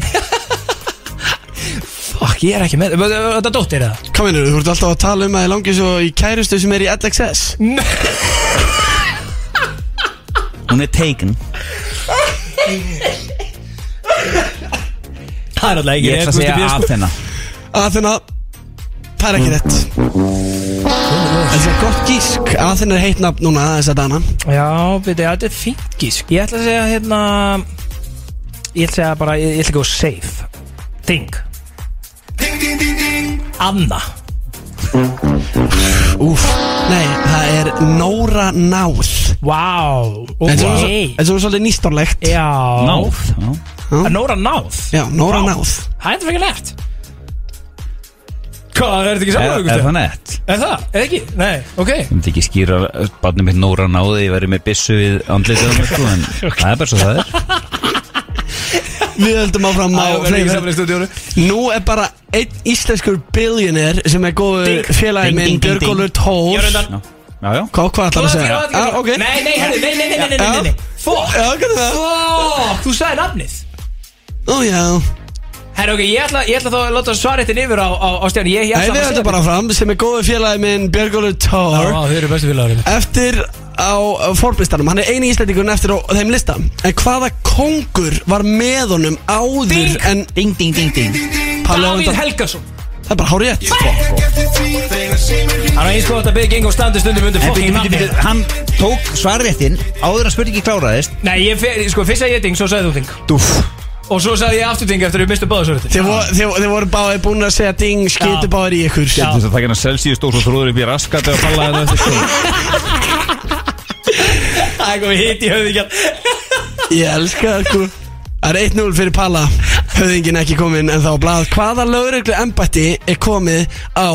Fuck, ég er ekki með Þetta dóttir það Hvað minnur, þú ert alltaf að tala um að þið langi svo í kærustu sem er í LXS Hún er taken. Það er alltaf ekki Ég ætla að segja Athena. Aþena Það er ekki rétt Það er gott gísk. Aþena er heitt nafn núna þess að dana Já, veit ég, þetta er fínt gísk. Ég ætla að segja hérna Ég ætla að segja bara, ég, ég ætla að go safe. Think Anna. Úf Nei, það er Nóra Náð Vá Þetta er Ok þetta er svona svolítið nýstárlegt. Já. Náð já. Að Nóra náð Já, Nóra. Náð Það er þetta fyrir nett Hvað, er þetta ekki Er, saman er það nett? Er það? Er ekki? Nei, ok Ég myndi ekki skýra Barnið mitt Nóra náði Ég væri með byssu við mér sko En það er bara svo það er Við höldum áfram á Það er stúdíónu Nú er bara einn íslenskur billionaire sem er góðu Ding. félagi minn ding, ding, ding. Björgólfur Tór Ég er undan Já, já Hvað, hvað ætlar að segja? Ah, Nei, nei, nei, nei, nei, nei, nei, Já. nei, nei Fuck Já, hvað er það? Fuck, þú sagði nafnið Ó já Herri, ok, ég ætla, ég ætla þá að láta svaréttin yfir á, á, á stjáni. Ég, ég Nei, ætla við að höldum bara fram sem er góðu félagi minn Björgólfur Tór Já, þau eru bestu félagarinn Eftir á Forbes-listanum, hann er eini íslendingurinn eftir á þeim lista. En hvaða kongur var með honum áður Ding. en Ding, ding, ding, ding. Palli á Davíð undan- Helgason. Það er bara hár rétt Hann er eins og þetta bygging og standi stundum undir En fokking byrju, byrju, nafni byrju, hann tók svarréttin áður að spurningi kláraðist. Nei, ég, fe- sko, fyrst að ég ding, svo sagði þú ding Dúf Og svo sagði ég aftur ding eftir að við mistu báðasvörðin Þið voru, þið, þið voru báðið búin að segja ding, skitu Já. báðir í ykkur. Þú veist að það ekki hann Celsius stóð svo þróður upp í raskat eða falla þetta eftir sko Það er komið hitt í höfðingjar Ég elska það sko. Það er 1-0 fyrir Palla. Höfðingin ekki komin en þá á blað. Hvaða lögreglu embætti er komið á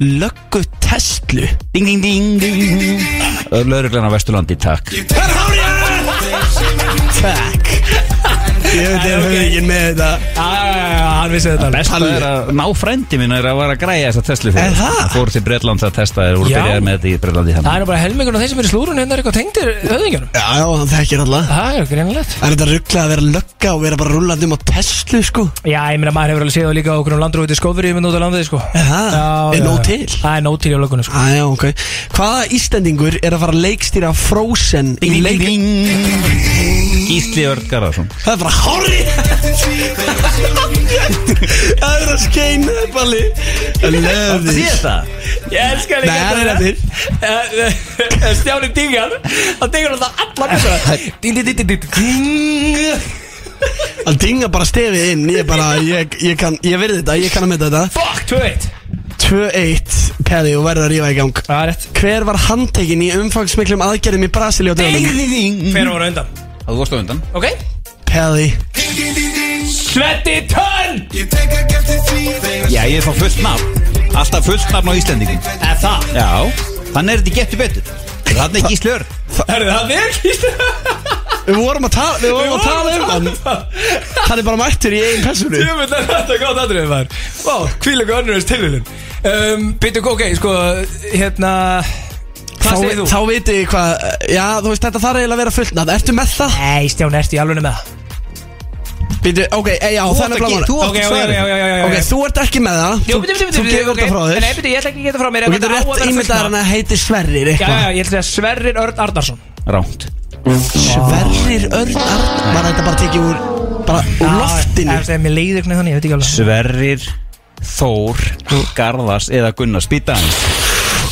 löggu Tesla? Ding ding ding ding. Löruglan á Vesturlandi, takk. Takk Ég veit er höfðingin með þetta. Hann vissi þetta. Alveg. Besta er að ná frendi minn er að vara að græja þessa Tesla fyrir Er það? Hann fór til Bretland að testa þeir voru Já. byrjaði með þetta í Bretlandi Það er bara helmingun og þeir sem eru í slúrun hérna er eitthvað tengdir höfðingjónum Já, já, hann þekkir alla. Það er greinilegt. Það er þetta ruggla að vera lögga og vera bara rullandi um á Tesla sko. Já, ég meina maður hefur alveg séð það líka á okkur um landrúið skófur yfir út á landið sko. Er það? Já, Er já, nóg til? Það. Gísli Örd Garðarsson. Það er bara hári Það er að skeina Balli I love this þetta? Ég elskar Nei, það er þetta Stjáni dingar Það dingar alltaf alla mjög Ding, ding, ding, ding, ding, ding. Hann dinga bara stefið inn. Ég bara, ég, ég kann, ég verði þetta, ég kann að mynda þetta. Fuck, 2-1 2-1 Peli og verður að rífa í gang. Það er rétt. Hver var handtekinn í umfangsmiklum aðgerðum í Brasili á dögum? Hver voru undan? Þú vorst á undan. Ok. Peli Svetti Tönn Já, ég er fá fullt nafn. Alltaf fullt nafn á Íslendingin Er það? Já, þannig er þetta getur betur. Þannig er Gísli Örd Er það þig? Við vorum að tala, við vorum að tala um hann. Hann. Er bara mættur í einn personu Tjöfum er þetta gott aðrið maður. Vá, hvílega önnurins tilvílun um, Býtu, ok, sko, hérna Hvað segir þú? Þá veitir ég hvað Já, þú veist, þetta þarf eiginlega að vera fullt nafn Ertu með það? Nei, Stján, ertu í alveg með það? Býtu, ok, e, já, Þú þannig átt að ge- þú átt Ok, að ok, svara ok, ok, ok Ok, þú ert ekki með það. Jú, Þú, bíddu, bíddu, þú bíddu, gefur ok. þetta frá þér. Nei, bíddu, ég ætla ekki að geta frá mér. Þú getur rétt ímyndað hann að heiti Sverrir Já, eitthvað. Já, ég ætla að segja Sverrir Örn Arnarsson. Ránt Sverrir Örn Arn Var þetta bara tekið úr Bara úr loftinu? Það er mér leiðir hvernig þannig, ég veit ekki alveg. Sverrir Þór Garðars eða Gunnars. Býta hann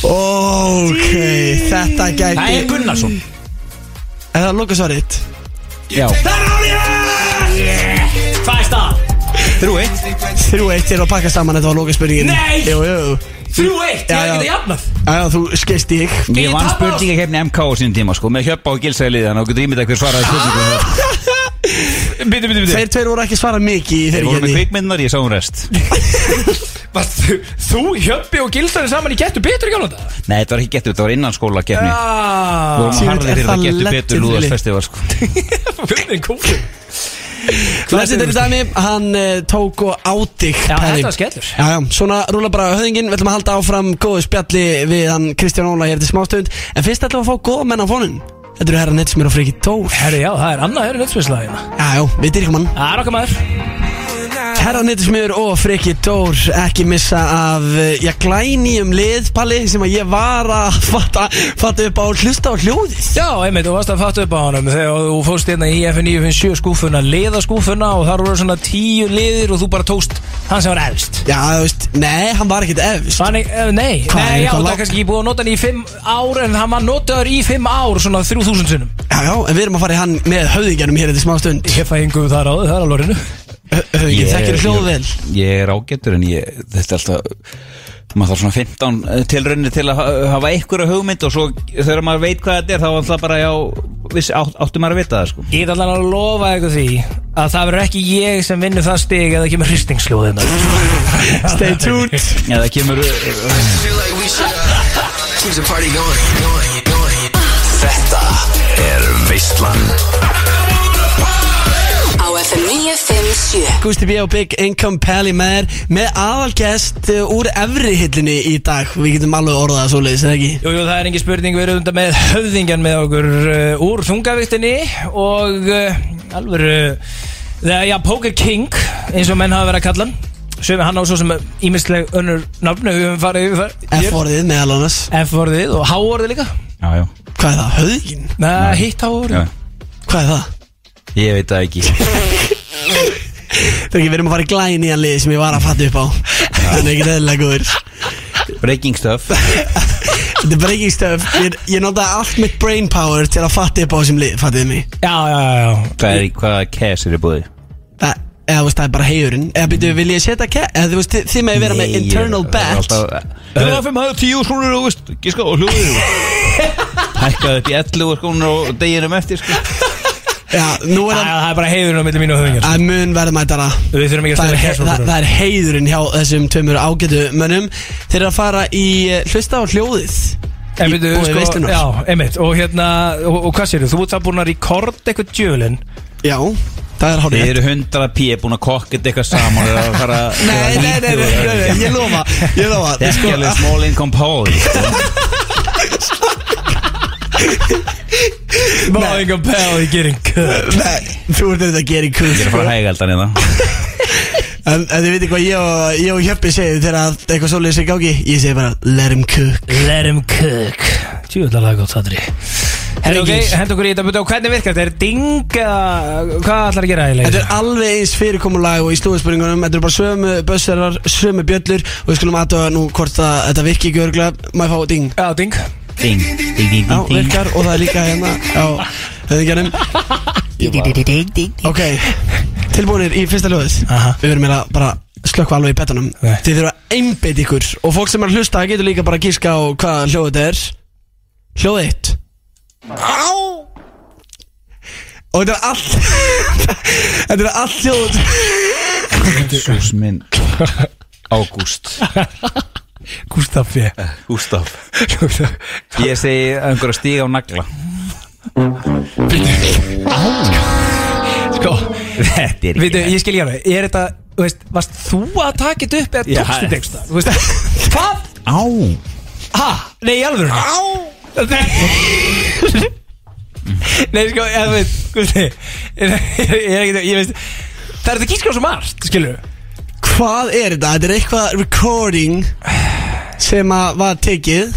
Ok, þetta gæti Það er Gunnarsson. Er það loka svarið? Já. Hvað er stað? Þrjú eitt. Þrjú eitt er að pakka saman Þetta var loka spurningin Nei! Jú, jú Þrjú eitt, ég Já, hef já. ekki það jafnað. Já, já, þú skeist ég Ég vann tapa á- spurningakefni MK á sínum tíma sko Með hjöppa og Þannig að þú getur ímyndað hver svaraði spurningum Býtu, býtu, býtu Þeir tveir voru ekki svarað mikið í Þeir þeirri voru með kenni kvikmyndar, ég sá hún rest. Varst þú- Þú, Hjöppi og Gilsari saman í Gettu betur í gamla þetta? Nei, þetta var ekki getur, þetta var innan skóla kefni Við vorum að Síðan harði er fyrir það það getur legend, betur Willi. Lúðars festival sko. Hvernig kúfum Lesendur í dæmi, hann uh, tók og átig Já, þetta var skellur. Já, já, svona rúla bara höfðingin Við ætlum að halda áfram góðu spjalli við hann Kristján Óla hér til smástönd En fyrst ætlum við að fá góða menn á fónun Þetta eru herra Netsmjör og Friki Tór Herri, já, það er annað herri nöttsmiðslega Já, já, við dyrkum hann Það er okkar maður Herra Netsmjör og Friki Tór Ekki missa af, já, glænýjum lið, Palli Sem að ég var að fatta, fatta upp á hlusta á hljóðið. Já, einmitt, þú varst að fatta upp á honum þegar þú fórst hérna í FN957 skúfuna liðaskúfuna og þar voru svona tíu liðir og þú bara tókst hann sem var efst. Já, þú veist, nei, hann var ekkit efst. Þannig, eh, nei, Hvað, er nei, já, það er kannski búið að nota hann í fimm ár en hann var notaður í fimm ár, svona þrjú þúsund sinnum. Já, já, en við erum að fara í hann með höfðingjanum hér eftir smá stund Ég það er þekkir hljóð vel? Ég er ágættur en ég, þetta er alltaf maður þarf svona 15 tilraunir til að ha- hafa einhverja hugmynd og svo þegar maður veit hvað þetta er þá er alltaf bara já viss, átt, áttu maður að vita það sko. Ég get allan að lofa eitthvað því að það verður ekki ég sem vinnur það stig eða kemur hristingsljóðina Stay tuned. Eða kemur Þetta er Veistland Gusti B. og Big Income Pally með þér með aðalgest uh, úr efri hillinni í dag Við getum alveg orðað það svoleiðis, eða ekki? Jú, jú, það er engin spurning, við erum undan með höfðingjan með okkur uh, úr þungavíktinni og uh, alveg uh, já, Poker King eins og menn hafa verið að kalla hann sem hann á svo sem ímisleg önnur nafnu við höfum farið yfir það F-orðið meðal annars F-orðið og H-orðið líka Já, já Hvað er það? Höfðingin? Nei, hitt H-orðið Já. Hvað er það? Ég veit það ekki Er ekki, við erum að fara í glæn í hann lið sem ég var að fatta upp á. Þannig ekki eðlilega góður. Breaking stuff. Þetta er breaking stuff. Ég, ég notaði allt mitt brain power til að fatta upp á þessum lið, fattiði mig? Já, já, já, já. Hvað er, hvaða cash er í búið? Það, eða veist, það er bara heiðurinn Eða byrju, vil ég setja ke... Eða þú veist, þið- þið með vera með internal bet Það er fimm hafði tíu skrúnir og veist Gíska og hljóðir Hækkaði upp í 11 skrúnir og deginum eftir sko það Það er bara heiðurinn á milli mínu og mun ekki að það er, cash það, það er heiðurinn hjá þessum tveimur ágætu mönnum. Þeir eru að fara í eh, hlusta á hljóðið En Í veitu, boði sko, veislunar. já, einmitt. Og hérna, og, og hvað séu, þú ert það búin að rekord eitthvað djölin Já, er Þið eru hundra pí búin að kokkit eitthvað saman Nei, nei, nei, nei, nei, nei, ég lofa, ég lofa. Er Sko, small income pól Small income pal getting cut Nei, þú ert þetta að gera kuð Ég er að fara að hæga eldan í það En, en þið veitir hvað ég og, ég og Hjöppi segju þegar að eitthvað svolítið sig gági Ég segi bara, let him cook. Let him cook. Tjúðlega gott það er Herri, ok, Drengir. hend okkur í þetta, betur, hvernig virkar þetta? Er ding eða hvað ætlar að gera í Þetta er alveg eins fyrirkomulag og í slúðspurningunum Þetta er bara sömu bössarar, sömu bjöllur Og við skulum aðtöða nú hvort að þetta virki ekki örgulega Má ég fá ding? Já, ding Ding, ding, ding, ding, ding virkar og það er líka hérna á höfðingjarnum Ok, tilbúinir í fyrsta hljóðið Aha. Við verum meira bara slökka alveg í betanum Nei. Þið þurfa að einbeit ykkur. Og fólk sem er að hlusta getur líka bara að gíska á hvað hljóðið þetta er. Hljóð 1 Og þetta er allt Þetta er allt hljóð Sús minn. Ágúst Gustaf F. Gústaf Ég segi einhver að stíga á nagla. Sko, Þetta er ekki ég skil ég alveg. Er þetta, þú veist, varst þú að taka þetta upp eða tókstu þetta staðar? Þú veist, hvað? Á. Ha? Nei, alveg Á. Nei. Nei, sko, ég veit, Gusti Ég er veist Það er þetta gíska á svo margt, skilur Hvað er þetta? Þetta er eitthvað recording Sem að var tekið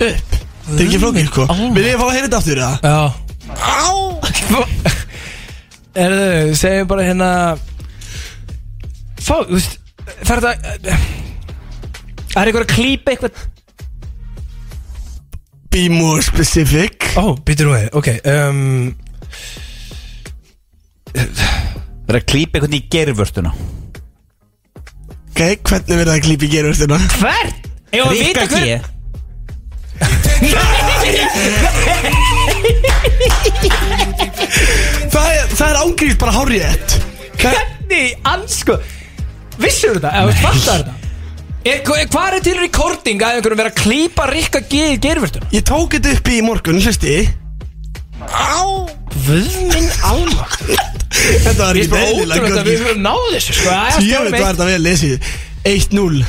Upp. Þetta er ekki flókið sko. Vil ég fá að heyra þetta aftur það? Já. Á Erðu, segjum bara hérna Fá, þú veist Það er þetta Það er eitthvað að klípa eitthvað? Be more specific. Ó, býtur þú við, ok um, Það er að klípa einhvern í gerfurstuna Ok, hvernig verður það að klípa í gerurstuna? Hver? Ég var að vita Rikka G. Það er, það er ángríft bara hárið Hvernig, ansko Vissur þetta, eða fattar þetta? Er, hva- hvað er til recording að einhverjum vera að klípa Rikka G í gerfurstuna? Ég tók þetta upp í morgun, hlusti Vöðminn almakt Þetta var ekki bara eðlilega ótrúlega að við gott höfum náð þessu sko. Stjárum var þetta vel lesið. 1-0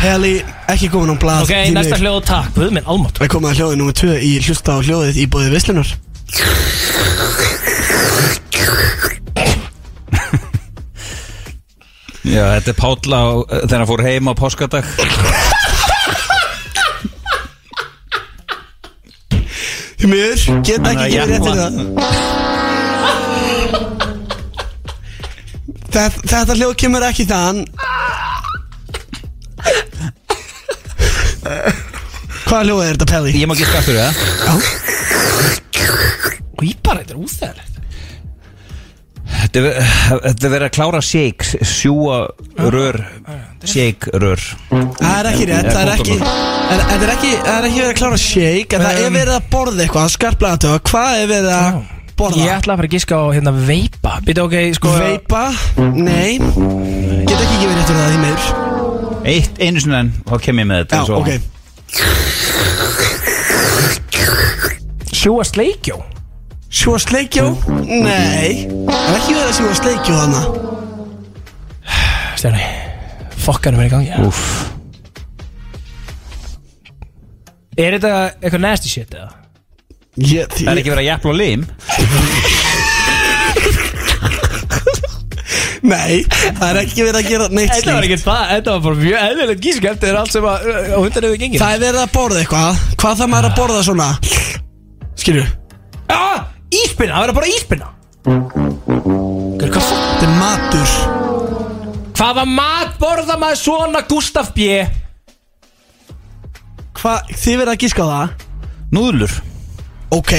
Peli, ekki komin á blað Ok, næsta miður. hljóð takk, Vöðminn almakt er komið að hljóðið nummer 2 í hlusta á hljóðið í bóði Vislunar Já, þetta er Páll á þegar hann fór heim á páskadag Því miður, get Hann er ekki gefið rétt fyrir það. Þetta, hljóð kemur ekki þaðan. Hvaða hljóð er þetta, Peli? Ég má ekki skastur það. Já. Ég bara, þetta er úþæðilegt Þetta er er verið að klára shake Sjúa rör Shake rör. Það er ekki rétt, það er ekki en- Þetta er ekki, það er ekki verið að klára shake En það er Um, verið að borða eitthvað, skarplega að töga Hvað er verið að borða? Ég ætla að fara að giska á hérna veipa. Býta ok, sko Veipa? Nei. Get ekki gefið rétt fyrir það því meður Eitt einu enn og þá kem ég með þetta Já, svo. ok. Sjúa sleikjó Sjúa sleikjó? Nei. Það er ekki verið að sjúa sleikjó þarna Stjáni Fokkanum er í gangi. Úff. Er þetta eitthvað nasty shit eða? Ég, Það er ekki verið að jafla lim. Nei, það er ekki verið að gera neitt Þetta var slíkt. ekki það, þetta var bara mjög eðlilega gíska Þetta er allt sem að, á hundan hefur gengið. Það er verið að borða eitthvað. Hvað það maður að borða svona? Skilju Ah, íspinna, það verður bara íspinna hvað fokk? Þetta er matur Hvaða mat borða maður svona Gustaf B? Hvað, þið verið að gíska á það? Núðlur Ok,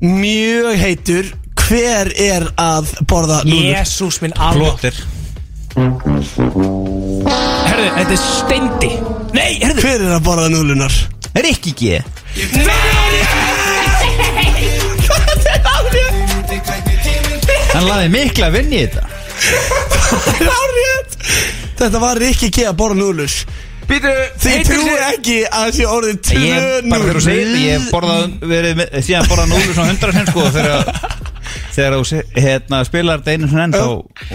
mjög heitur Hver er að borða núðlur? Jésús minn alveg Plóter Herðu, þetta er steindi Nei, herðu Hver er að borða núðlunar? Rikki G Hann laði mikla vinn í þetta. Hárrétt Þetta var Rikki G að borða núlur Býtu, Þið trúi ekki að það sé orðið 2 Ég, bara þegar þú segir þetta, ég hef borðað, verið, með- síðan borðað núlu svona hundra sem sko þegar, þegar þú se- hérna, spilar þetta einu svona enn þá,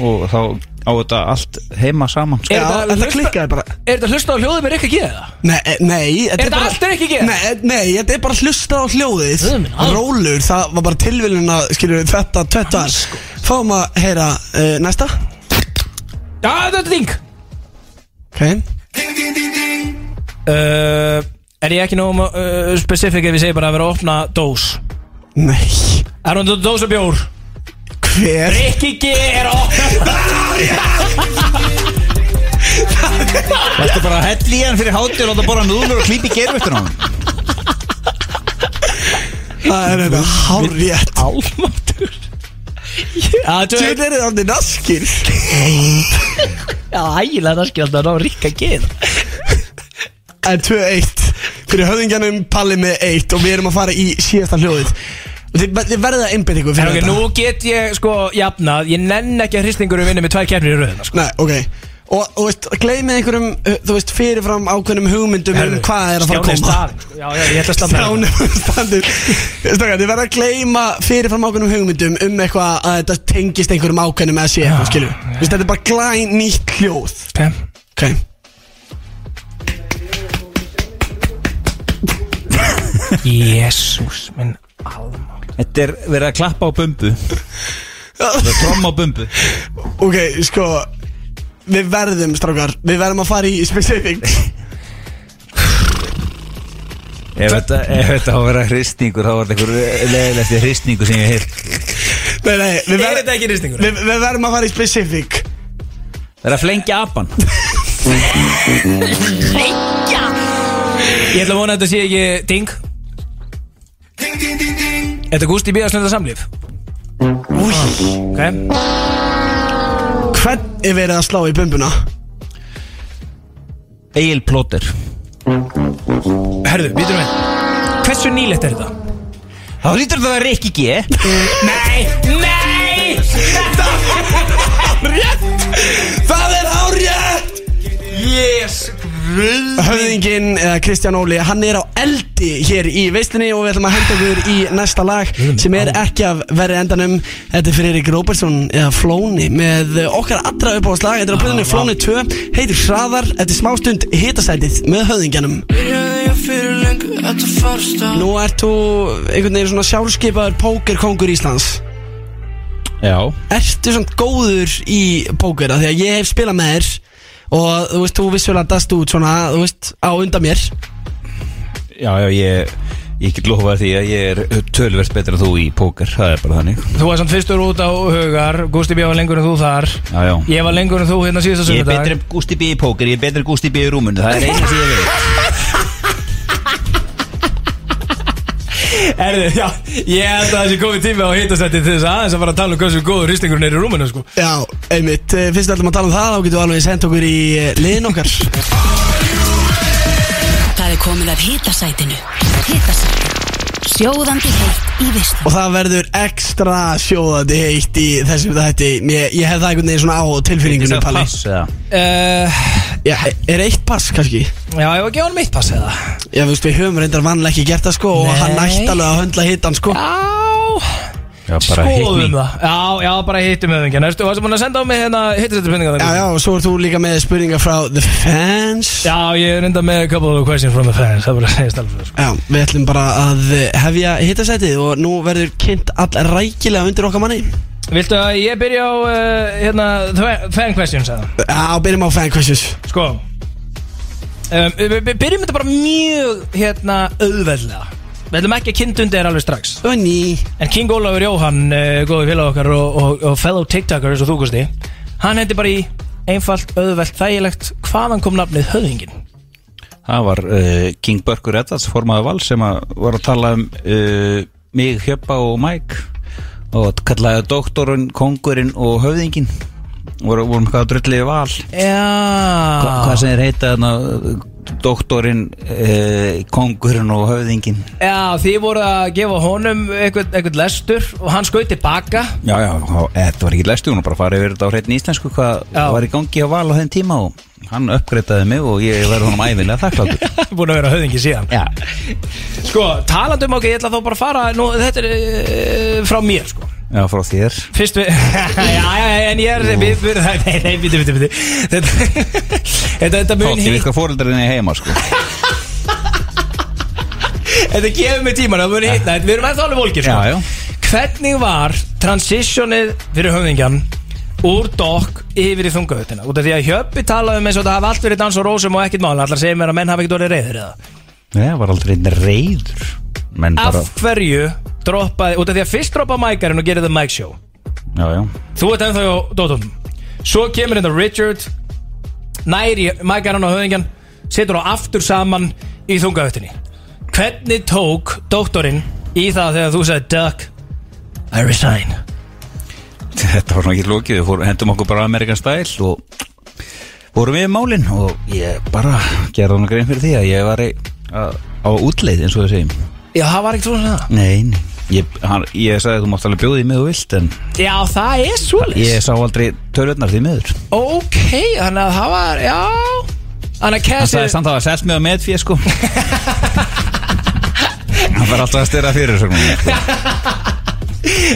og þá á þetta allt heima saman sko. Já, þetta klikkaði bara Er þetta hlusta á hljóðið með Rikki G eða? Nei, eh, nei Er þetta allt Rikki G? Nei, eh, nei, þetta er bara hlusta á hljóðið Guð minn, alveg. Rólur, það var bara tilviljun að skilju þetta tvettar Fáum að heyra uh, næsta Já, þetta er ding Ok uh, Er ég ekki nóg uh, specifík ef ég segi bara að vera að opna dós Nei Er hún dós af bjór? Hver? Rikki G er að Þetta bara að hella í hann fyrir hátir og láta borða núlur og klípi gerfustur á hann Það er þetta hárrétt. Álmáttur Þú er þetta orðið naskir. Já, ægilega það skil alltaf að ná Rikki G En 2-1 Fyrir höfðingjanum Palli með 1 Og við erum að fara í síðasta hljóðið Þið, þið verðið að einbyrja ykkur En fyrir ok, þetta. nú get ég sko jafnað. Ég nenn ekki að hristingur vinna með tvær kernir í röðina sko. Nei, ok. Og, og veist, gleymið einhverjum, uh, þú veist, fyrirfram ákveðnum hugmyndum um hvað er að fara að Stjáni koma. Staðinn, sko. Já, já, ég ætla að standa Stjáni standur Stjáni, þið verða að gleyma fyrirfram ákveðnum hugmyndum um eitthvað að þetta tengist einhverjum ákveðnum eða sé eitthvað, skilju Þú veist, þetta er bara glæn nýtt hljóð. Ok. Ok. Jésús minn alma Þetta er verið að klappa á bumbu. Það er tromma á bumbu. Ok, sko Við verðum, strákar Við verðum að fara í specific. Ef þetta, ef þetta á að vera hristningur þá var þetta einhver leðilegti hristningur sem ég hef Nei, nei, við, Er ver þetta ekki hristingur? við, við verðum að fara í specific. Það er að flengja apan Ég ætla að vona að þetta sé ekki ding Þetta er Gústi B. að slenda samlíf? Új. Ok. Hvern er verið að slá í bumbuna? Egil Plóter. Herðu, býtum við. Hversu nýlegt er þetta? Þá lítur þetta að vera Rikki G. Nei, nei! Það er hárjætt Yes Höfðingin, eða Kristján Óli, hann er á eldi hér í veislinni og við ætlum að henda okkur í næsta lag sem er ekki af verri endanum. Þetta er fyrir Erik Róbertsson eða Flóni með okkar allra uppáðslag Þetta er á byrjunni Flóni 2, heitir Hraðar, eftir smástund hitasætið með höfðingjanum. Nú ert þú einhvern veginn svona sjálfskeipaður pókerkongur Íslands. Já. Ertu svona góður í póker? Af því að ég hef spilað með þér og þú veist, þú vissulega dast út svona, þú veist, á undan mér. Já, já, ég Ég get lofað því að ég er tölverst betur en þú í póker Það er bara þannig. Þú var samt fyrstur út á hugar Gústi B. var lengur en þú þar. Já, já. Ég var lengur en þú hérna síðasta Ég er sunnudag. betri en Gusti B í póker, ég er betri en Gusti B í rúmunu Það er einu sem ég veit Erðu, já, ég held að það sé komið tími á hitasætti til þess að aðeins að fara að tala um hversu góður hristingurinn er í rúmunu sko. Já, einmitt, eh, fyrst ætlum að tala um það þá getum við alveg sendt okkur í eh, liðin okkar. Það er komið af hitasætinu. Hitasætinu Sjóðandi heitt í vislu og það verður ekstra sjóðandi heitt í þessum þetta ég, ég hef það einhvern veginn svona á tilfinningunum Palli. uh, Já, er eitt pass kannski? Já, ég var að gefa hann mitt pass eða? Já, þú veist, við höfum reyndar vanlega ekki gert það sko og Nei. hann nætti alveg að höndla hittan sko. Já Já, bara hit Skoðum me. það. Já, já, bara hittum öðvingjan Erstu, varstu búin að senda á mig hérna hittasætti spurninga Já, já, og svo er þú líka með spurningar frá The Fans. Já, ég er enda með a couple of questions from the fans Það er bara að segja stælfur sko. Já, við ætlum bara að eh, hefja hittasætið og nú verður kynnt all rækilega undir okkar manni. Viltu að ég byrja á uh, hérna, fan questions eða? Já, byrjum á fan questions. Sko um, við, við byrjum þetta bara mjög hérna auðveldlega Við ætlum ekki að kynnt undir þér alveg strax. Ó, ný En King Ólafur Jóhann, uh, góði félag okkar og, og, og fellow tiktoker eins og þú kosti Hann hendi bara í einfalt, auðvelt, þægilegt Hvaðan kom nafnið höfðingin? Það var uh, King Börkur Eddards, formaður val sem að var að tala um uh, mig, Hjöppa og Mike og kallaði doktorinn, kongurinn og höfðingin voru, vorum hvað drullið val. Já. Hva, hvað sem þeir heita þarna, doktorinn, uh, kongurinn og höfðingin Já, þið voru að gefa honum eitthvað, eitthvað lestur og hann skaut tilbaka. Já, já, þetta var ekki lestu, hún var bara að fara yfir þetta á hreitni íslensku hvað var í gangi á val á þeim tíma og hann uppgreitaði mig og ég verði honum æfinlega þakkláttur. Búin að vera höfðingi síðan. Já, Sko, talandum ok, ég ætla þá bara að fara Nú, þetta er uh, frá mér, sko já frá þér. Fyrst við Já, já, en ég er við, við, Nei, nei, nei, biti, biti, biti Þetta, þetta, mun Tótti við hvað fóreldarinn er heima sko. Þetta gefur mig tíman, það mun hitta Við erum ennþá alveg volkir, sko. Já, já. Hvernig var transitionið fyrir höfðingjan úr dokk yfir í þungahutina út af því að Hjöppi talaði um eins og það hafa allt verið dans og rósum og ekkert mál. Allar segir mér að menn hafa ekkert orðið reyður eða? Nei, það var aldrei einn reyður menn bara, af hverju droppaði, út af því að fyrst droppa mækarinn og gerir það mic show. Já, já. Þú ert ennþá á dótum svo kemur þetta Richard næri mækarinn og höfðingjan setur á aftur saman í þungahutinni hvernig tók doktorinn í það þegar þú sagði Duck I resign Þetta var svona ekki lókið, hendum okkur bara Amerikan Style og vorum við í málin og ég bara gerði hann grein fyrir því að ég var í, að, á útleið eins og við segjum. Já, það var ekkert svona. Það Nei, nei. Ég, hann, ég sagði að þú mátt alveg bjóði í og vilt en Já, það er svolítið ég sá aldrei törðurnar því miður. Ok, þannig að það var, já. Þannig að Hann sagði samt að það var selt mig á medfíð sko. Hann var alltaf að styrra fyrir svo Ef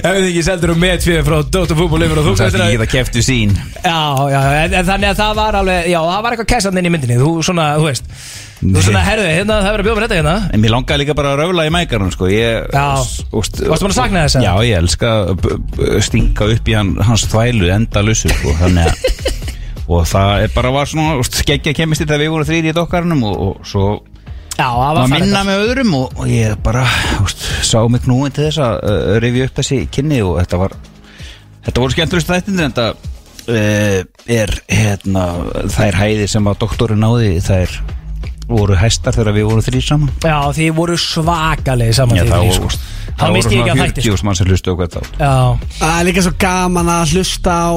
ekki seldur um met fyrir frá Dóttar fútból yfir og þú Hann sagði ekki það keftu sín. Já, já, en, en þannig að það var alveg Já, það var eitthvað kessan inn í myndinni. Þú svona, þú veist. Þú svona, herðu, hérna, það verður að bjóða mér þetta hérna. En mér langaði líka bara að röfla í mækarnum sko. Ég, Já. Varstu búin að sakna þess, eða? Já, ég elska að stinga upp í hann, hans þvælu enda lussu sko, þannig að Og það er bara var svona skeggja kemisti þegar við vorum þrýri í dokkarnum og, og svo það var minna með öðrum og, og ég bara úst, sá mig knúin til þess að uh, rifja upp þessi kynni og þetta var þetta voru skemmturist þættindir en þetta uh, er hérna þær hæðir sem að doktorinn náði þær voru hæstar þegar við vorum þrý saman? Já, þið voru svakalegi saman Já, þið það þrír, voru sko. það Það voru misti ég ekki svona að þætti 40 sko. mann sem hlustu okkur þá Já, Það er líka svo gaman að hlusta á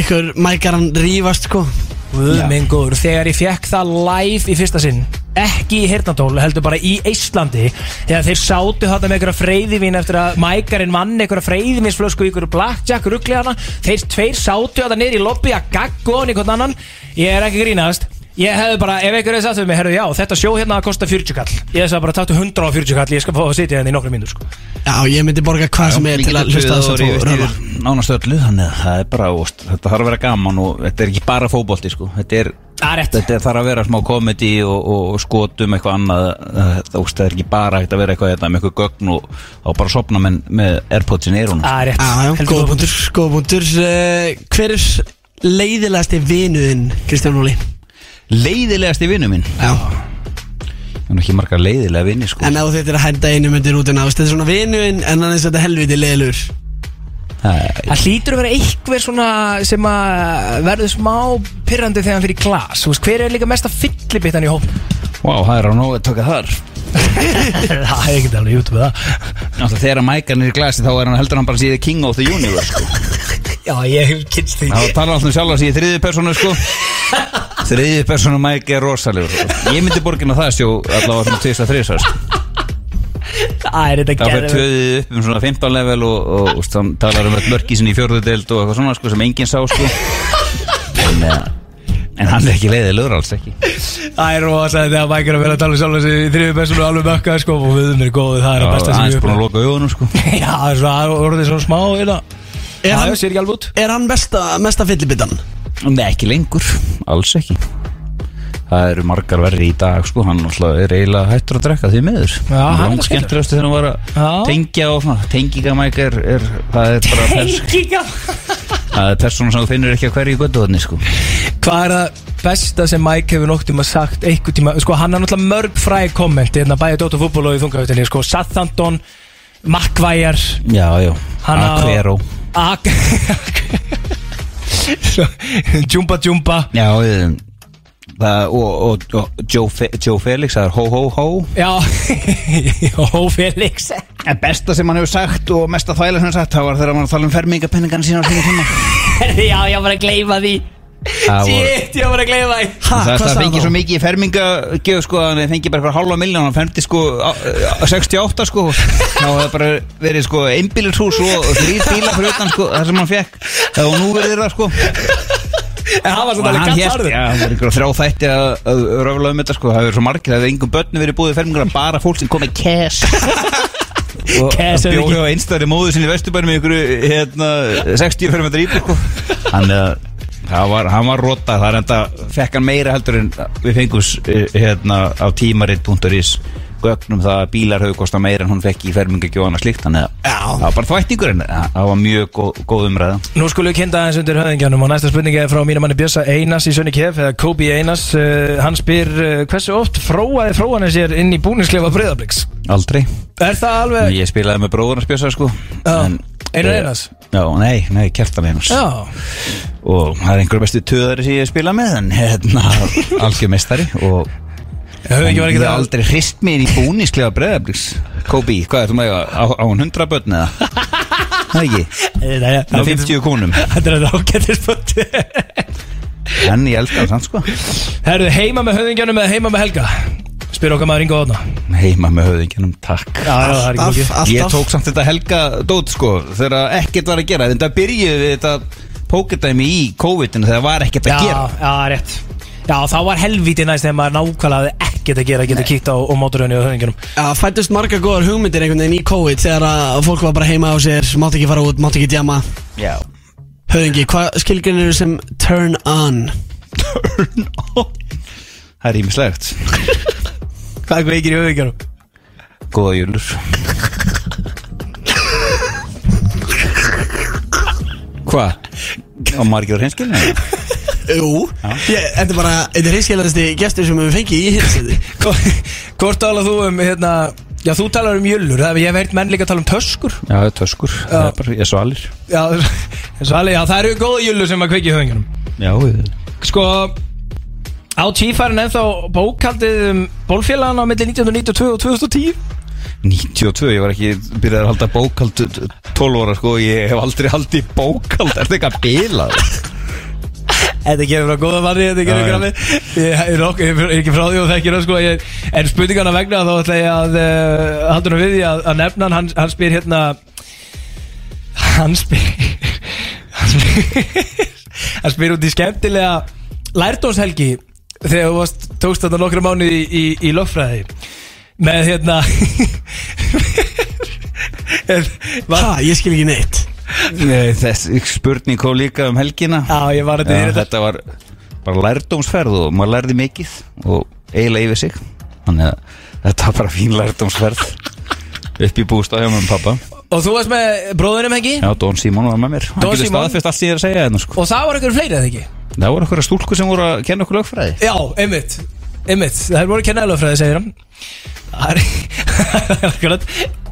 ykkur mækaran rífast sko. Guð minn góður, þegar ég fekk það live í fyrsta sinn ekki í Hirtnatól, heldur bara í Íslandi þegar þeir sátu þetta með einhverja freyðivín eftir að mækarinn vann einhverja freyðivínsflösku í einhverju blackjack ruggli hana þeir tveir sátu þetta niður í lobby að gagga honi hvern annan. Ég er ekki að grínast ég hefði bara, ef einhverju hefði sagt við mig, herru já, þetta sjó hérna að kosta 40 kall. Ég hefði sagt bara, taktu 140 kall, ég skal fá að sitja hérna í nokkru mínútur sko. Já, ég myndi borga hvað sem er til að hlusta þess að þú röfla nánast öllu þannig að það er bara úst, þetta þarf að vera gaman og þetta er ekki bara fótbolti sko. þetta er er þetta þarf að vera smá komedi og, og, og skotum eitthvað annað. Það, úst, það er ekki bara að vera eitthvað þetta, með eitthvað gögn og, og bara sopna með, með Airpods in eyrunum Það er rétt. Já, já, Heldur góða þú- punktur, góða punktur. Uh, Hver er leiðilegasti vinuðinn, Kristján Óli? Leiðilegasti vinnu minn Já það er ekki margar leiðilega vinni sko. En þú þetta er að henda einu myndir út en Þetta er svona vinuðinn en hann er þetta helviti leiðilegur það, Það hlýtur að vera einhver svona sem að verður smá pyrrandi þegar hann fyrir glas Þú veist, hver er líka mesta fyllibittan í hópnum? wow, það er á nógu að taka þar það er ekkert alveg YouTube það Náttúrulega þegar mækarn er í glasi þá er hann heldur hann bara síðan King of the Universe sko. Já, ég hef kynst því þá talar alltaf sjálf að síðan þriði personu sko. þriði personu mæk er rosalegur ég myndi borgin á það sjó allavega svona tvist að þrisa sko. Það er þetta þá fyrir gerð tvöðið upp um svona 15 level og, og, og þann talar um mörki sinni í fjörðu deild og eitthvað svona sko, sem enginn sá sko. en, eh, en hann er ekki leiðilegur alls ekki Það er rosa þegar mækir að vera að tala um sjálf þessi þriði persónu alveg mökkað sko og við erum góðið, það er að besta sem hann ég er búin að loka augunum sko. Já, það er svona, það er svona smá hérna. Er hann, sér ekki alveg út er hann mesta, mesta fyllibittan? Nei, ekki lengur, alls ekki. Það eru margar verri í dag sko, hann er eiginlega hættur að drekka því miður. Já, hann er skemmtilegastu þegar hann var að tengja og svona, tengingamæk er, er, það er bara pers, Tenginga það er persóna sem þú finnur ekki að hverju göttuðni sko. Hvað er það besta sem Mike hefur nokt um að sagt einhver tíma, sko hann har náttúrulega mörg fræg komment hérna bæði Dóttar fútból og í þungahutinni sko. Southampton, Markvæjar Já, já, Hann á- Aquero Ak Jumba Jumba Já, ég, það, og, og, og Joe, Fe, Joe Felix, það er ho ho ho Já Ó Felix. En besta sem hann hefur sagt og mesta þvæla sem hann sagt, það var þegar hann var að tala um fermingapenningan sína á sína tíma. Já, ég var að gleyma því Shit, ég var að gleyma því. Það er það fengið svo mikið í fermingagjöf sko að hann fengið bara fyrir halva miljón hann fermdi sko á- á 68 sko. Þá hefði bara verið sko einbílurshús og þrýr bíla fyrir utan sko það sem hann fekk og nú verið það sko. En hann var svona alveg hann hérst, harður já, það var einhver þrjá þætti að, að röfla um þetta sko. Það hefur svo margir, það hefur engum börnum verið búið í fermingar bara fólk sem kom með cash. Og er bjóði á einstæðri móðu sinni í vesturbænum í einhverju hérna, 60 fermetrar íbúr sko. hann, það var, hann var rota það er enda, fekk hann meira heldur en við fengum s- hérna, á tímarit.is gögnum það að bílar höfðu kostað meira en hún fekk í fermingagjóðana slíkt þannig að það var bara þvættingur en það var mjög góð, góð umræða. Nú skulum við kynna aðeins undir höfðingjanum og næsta spurning er frá mínum manni Bjössa Einas í Sönni Kef eða Kobi Einas uh, hann spyr uh, hversu oft fróaði fróanir sér inn í búningsklefa breyðabliks Aldrei. Er það alveg Ég spilaði með bróðurna spjösa sko. En- Einar eh, Einars? Já, nei, nei, Kjartan Einars. Já, Og það er einhver bestu töðari sem ég spila með En hérna, algjör mestari Og en ég hef það- aldrei hrist inn í búnisklega breðabliks Kobi, hvað er þú með á, á hún 100 börn eða? Það ekki? Nei, Með 50 konum. Þetta er þetta ágættir spurt En ég elska það sann sko. Herðu, heima með höfðingjanum eða heima með Helga Spyr okkar maður Ingo Óðna Heima með höfðinginum, takk. Já, já, það er ekki Alltaf, alltaf Ég tók samt þetta helga dót sko Þegar ekkert var að gera. Þetta byrjuði við þetta pókerdæmi í COVID-inu Þegar var ekkert að Já, gera. já, rétt. Já, þá var helvíti næst þegar maður nákvæmlega hafði ekkert að gera að geta kíkt á, á móturhönni og höfðingjanum Já, fættust marga góðar hugmyndir einhvern veginn í COVID þegar að fólk var bara heima á sér, mátt ekki fara út, mátt ekki djama. Já. Höfðingi, hvað skilgrinir sem turn on? Það er ímislegt Hvað kveikir í höfðingjanum? Góða júlur Hvað? Á margir á hreinskilinu? Jú, ég, þetta er bara, þetta er hinskeilæðasti gestur sem við fengið í hilsiti Hvort talar þú um, hérna Já, þú talar um jöllur, það ég hef heyrt menn líka tala um töskur. Já, töskur. Það er bara, ég svalir. Já, svalið, já, það eru góða jöllur sem að kveiki í höfðingjanum Já, við Sko Á tífærin ennþá bókaldið um bólfélagana á milli 1992 og 2010 92, ég var ekki byrjað að halda bókald 12 ára sko, ég hef aldrei haldið bókald, er þetta eitthvað bilað? Þetta gefur frá góða manni, þetta Já, já. grammi Ég er ekki frá því og þekkir það sko ég, En spurningana vegna þá ætla ég að uh, haldur hann við því að, að nefna hann, hann spyr hérna Hann spyr Hann spyr, hann spyr út í skemmtilega Lærdónshelgi Þegar þú varst, tókst þetta nokkra mánu í, í, í lögfræði. Með hérna Ha, ég skil ekki neitt. Nei, þessi spurning kom líka um helgina. Já, ég var þetta í Já, þetta. Þetta var bara lærdómsferð og maður lærði mikið og eiginlega yfir sig. Þannig að þetta var bara fín lærdómsferð. Upp í bústað hjá mér og pappa Og þú varst með bróðunum hengi Já, Don Simon var með mér. Hann Don getur Simon? staðfest allt sem ég er að segja hérna sko. Og það var einhver fleiri eða ekki? Það voru okkur stúlku sem voru að kenna okkur lögfræði. Já, einmitt Einmitt, það er voru kennælufræði, segir hann. Það er það er akkurat.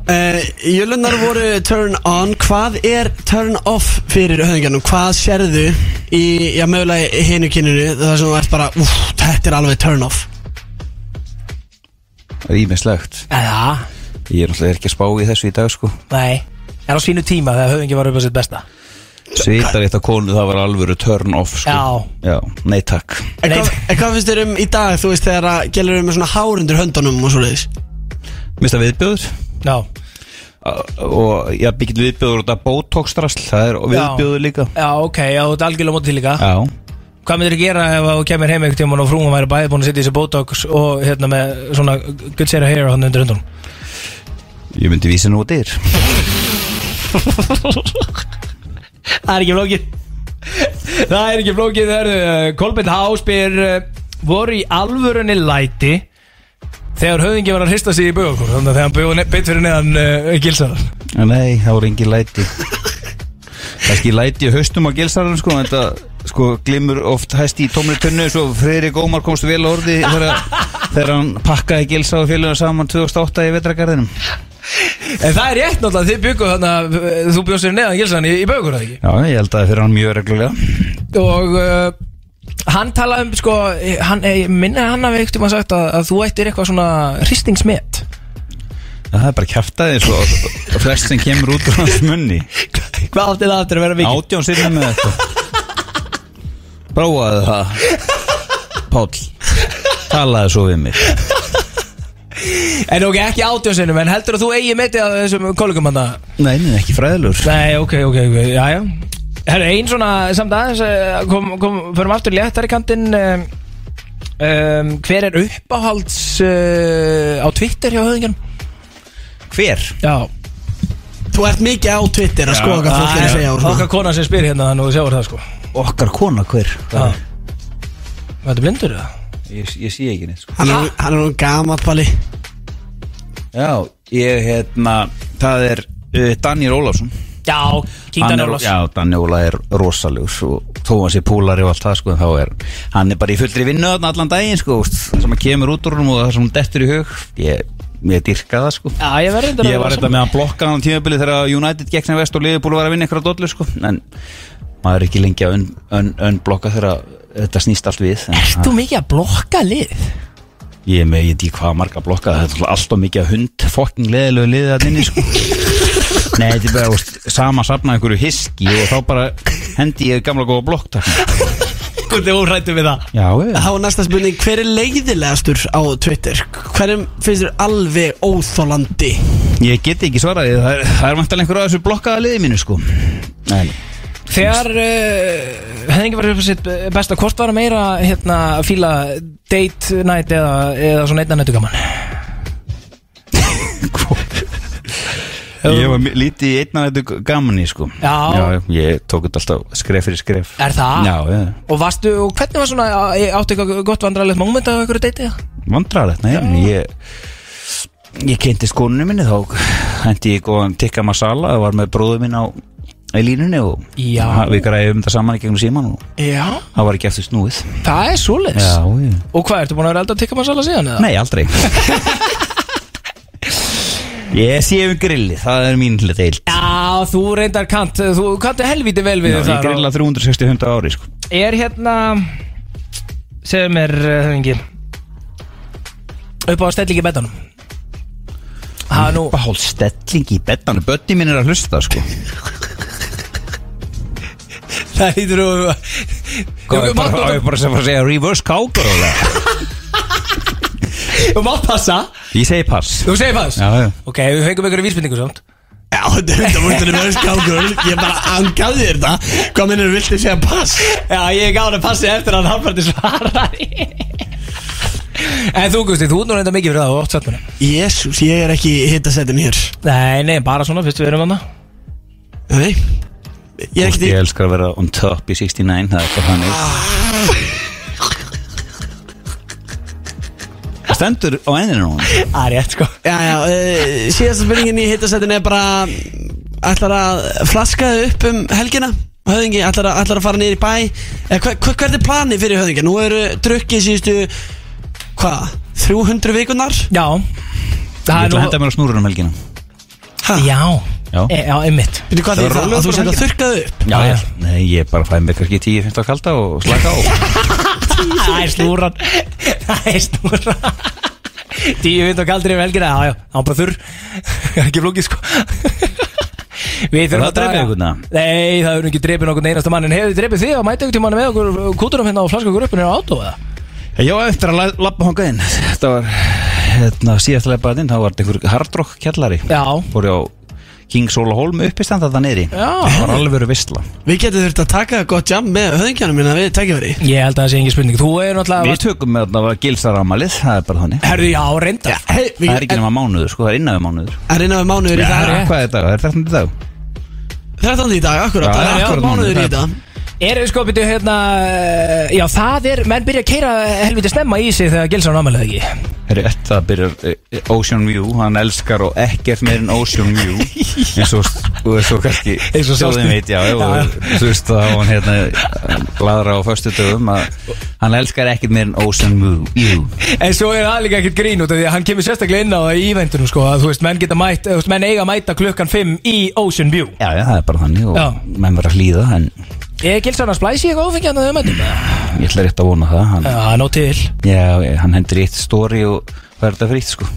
Uh, Jölunar voru turn on. Hvað er turn off fyrir höfðingjanum? Hvað sérðu í, já, mögulega hinu kyninu Það sem þú ert bara, úff, þetta er alveg turn off. Ímislegt Já, Ég er náttúrulega ekki að spá í þessu í dag sko. Nei. En á sínu tíma þegar höfðingi var upp á sitt besta Svitar eitt af konu það var alvöru turn off sko. Já. Já, nei takk. En hvað, en hvað finnst þér um í dag, þú veist, þegar að gælur um með svona hár undir höndunum og svo leiðis? Mista viðbjöður Já Og já, byggjum viðbjöður út af botox-drasl Það er viðbjöður líka. Já, ok, já, þú ert algjörlega mótið til líka. Já. Hvað myndir þú gera ef þú kemur heim einhvern tímann og frúum væri bæði búin að setja í þessi botox og hérna með svona good set of hair hann undir hundunum Ég myndi vísa nú á dyr Það er ekki flókið. Það er ekki flókið Kolbjörn Háspyr voru í alvörunni læti þegar höfðingi var að hrista sig í bögur þannig að þegar hann bögur beitt fyrir neðan uh, gilsaðar Nei, það voru engin læti. Kannski læti í haustum á gilsarinn sko en Þetta sko glimur oft hæst í tómri tunnu Svo Freyri Gómar komst vel orði þegar, þegar hann pakkaði gilsa og félagum saman 2008 í vetragarðinum En það er rétt náttúrulega þið byggu þannig að uh, þú bjóst fyrir neðan gilsaðan í, í bögur eða ekki? Já, ég held að það fyrir hann mjög reglulega. Og uh, hann talaði um sko hann, eh, minni hann hafi ekkert um að sagt að, að þú ættir eitthvað svona hristingsmet. Það er bara kjaftaði svo og flest sem kemur út úr hans munni. Hvað átti það aftur að vera mikið? Átján sinni með þetta. Prófaðu það Páll. Talaðu svo við mig En ok, ekki átjónsinnum En heldur að þú eigi metið að þessum kollegum hann Nei, nei, ekki fræðilur Nei, ok, ok, ok, já, já Herru, ein svona, samt aðeins eh, kom, kom, Förum aftur léttar í kantinn um, um, Hver er uppáhalds uh, á Twitter hjá höfðingjanum? Hver? Já Þú ert mikið á Twitter að skoða hvað fólk er að segja og svona. Okkar kona sem spyr hérna Þannig að þú sjáur það sko Okkar kona, hver? Já Þetta er blindur eða? Ég, ég sé ekki neitt sko. Hann er, hann er nú gammal pali Já, ég hérna Það er uh, Daniel Ólafsson. Já, King Hann Daniel er- Ólafs. Já, Daniel Óla er rosalegur og þó hann sé púlari og allt það sko en þá er hann er bara í fullri vinnu þarna allan daginn sko. Það sem að kemur út úr hann og það sem hann dettur í hug ég, ég dyrka það sko. Já, ég verður Ég var þetta með að blokka hann tímabili þegar United gekk sem vest og Liverpool var að vinna eitthvað dollu sko. En maður er ekki lengi að unblokka þegar þetta snýst allt við en Ert þú mikið að blokka lið? Ég er með, ég veit ekki hvað marga blokka Það er alltaf mikið af hund Fokking leðilegu liðið að inni sko Nei, þetta er bara veist, sama safna einhverju hiski Og þá bara hendi ég gamla góða blokk. Hvernig órættu við það? Já, ég Þá er næsta spurning, hver er leiðilegastur á Twitter? Hverjum finnst þér alveg óþólandi? Ég get ekki svarað því, Það er, það er vantilega einhverju að þessu blokkaða liðið mínu sko Nei Þegar uh, hefði ekki verið upp á sitt besta hvort var að meira hérna að fíla date night eða, eða svona einna nættu gaman Ég var lítið í einna þetta gaman í sko Já. Ég tók þetta alltaf skref fyrir skref Er það? Já, já Og varstu, og hvernig var svona áttu eitthvað gott vandrarlegt moment af einhverju date eða? Vandrarlegt, nei, ég Ég kynnti skónunni minni þá hendi ég góðan tikka masala og var með bróðu minn á í línunni og Já. við græðum þetta saman í gegnum síman og Já. Það var ekki eftir snúið. Það er svoleiðis. Já, já. Og hvað, ertu búin að vera elda að tikka masala síðan eða? Nei, aldrei. Ég sé um grilli, það er mín hlut eilt Já, þú reyndar kant, þú kantu helviti vel við Ég það grilla 360 hunda ári sko. Er hérna segðu mér uh, hengi upp á stellingi betanum Það er nú Uppáhald stelling í bettanu Bötti minn er að hlusta sko Það hýtur þú Hvað er bara, að segja reverse cowgirl Þú mátt passa. Ég segi pass. Þú segir pass? Já, já. Ok, við fengum einhverju vísbendingu samt. Já, þetta er hundar mútið með skákur Ég bara angaði þér þetta. Hvað minnur viltu segja pass? Já, ég gaf hann að passi eftir að hann halvparti svaraði. En þú Gusti, þú nú reynda mikið fyrir það og oft satt mér Jésús, ég er ekki hittasettin hér. Nei, nei, bara svona, fyrst við erum hann Nei Ég er ekki Ég elskar að vera on top í 69 Það er bara þannig. Það stendur á enninu hún Það er rétt sko. Já, já, uh, síðasta spurningin í hittasettin er bara Ætlar að flaska þig upp um helgina? Höfðingi, ætlar að, ætlar að fara niður í bæ? Eða, hver, hver, Hvert er planið fyrir höfðingi? Nú eru drukkið síðustu Hvað? 300 vikunar? Já. Ég ætla að henda mér á snúrun um helgina. Já Já. e, Já, einmitt. Veitu hvað Það því það? Að þú bara setja helgina. þurrkað upp? Já, já Nei, ég bara fæ mér kannski 10-15 kalda og slaka á. Það er snúran. Það er snúran. Tíu vind og kaldur í velgina Já, já, það var bara þurr. Ekki flókið sko. Við þurfum að draga drepið ykkurna? Nei, það er ekki drepið nokkur einasta mann. En hefur þið drepið þig að mæta ykkur tímann með okkur Kúturum hérna og flaska okkur upp hérna á átó eða? Já, eftir að la- labba hongað inn. Þetta var hérna, síðast að labba inn þá var þetta einhver hardrock kjallari Já. Fór ég á King Sola Holm uppistand þetta niðri. Já. Það var alveg verið vissla Við getum þurft að taka gott jam með höfðingjanum minna við tækjafæri Ég held að það sé engin spurning. Þú er náttúrulega Við tökum með þetta var gilsaramalið Það er bara þannig. Herðu, já, reynda hey, Það er ekki nema mánuður, sko, það er innan við mánuður. Er innan við mánuður í dag. Hvað er þetta? Er þetta dag? 13. í dag, akkurat. Já, Það er já, akkurat mánuður í það er- Er sko byrju hérna Já, það er Menn byrja að keira helviti snemma í sig Þegar gilsar námælið ekki? Herri, þetta byrjar eh, Ocean View, hann elskar og ekkert meir en Ocean View. Eins og, og eins og kannski þjóðin veit, já, þú veist þá hann hérna gladra á föstu dögum að hann elskar ekkert meir en Ocean View. En svo er það líka ekkert grín út af Því að hann kemur sérstaklega inn á það í eventunum sko að Þú veist, menn geta mætt Þú veist, menn eiga að mæta klukkan 5 í Ocean View. Já, já, það er bara þannig og menn verður að hlýða en Er gilsar að splæsi eitthvað áfengjandi að þau mætum? ég ætla rétt að vona það hann, Já, ná til. Já, hann hendur í eitt story og er þetta fyrir eitt sko.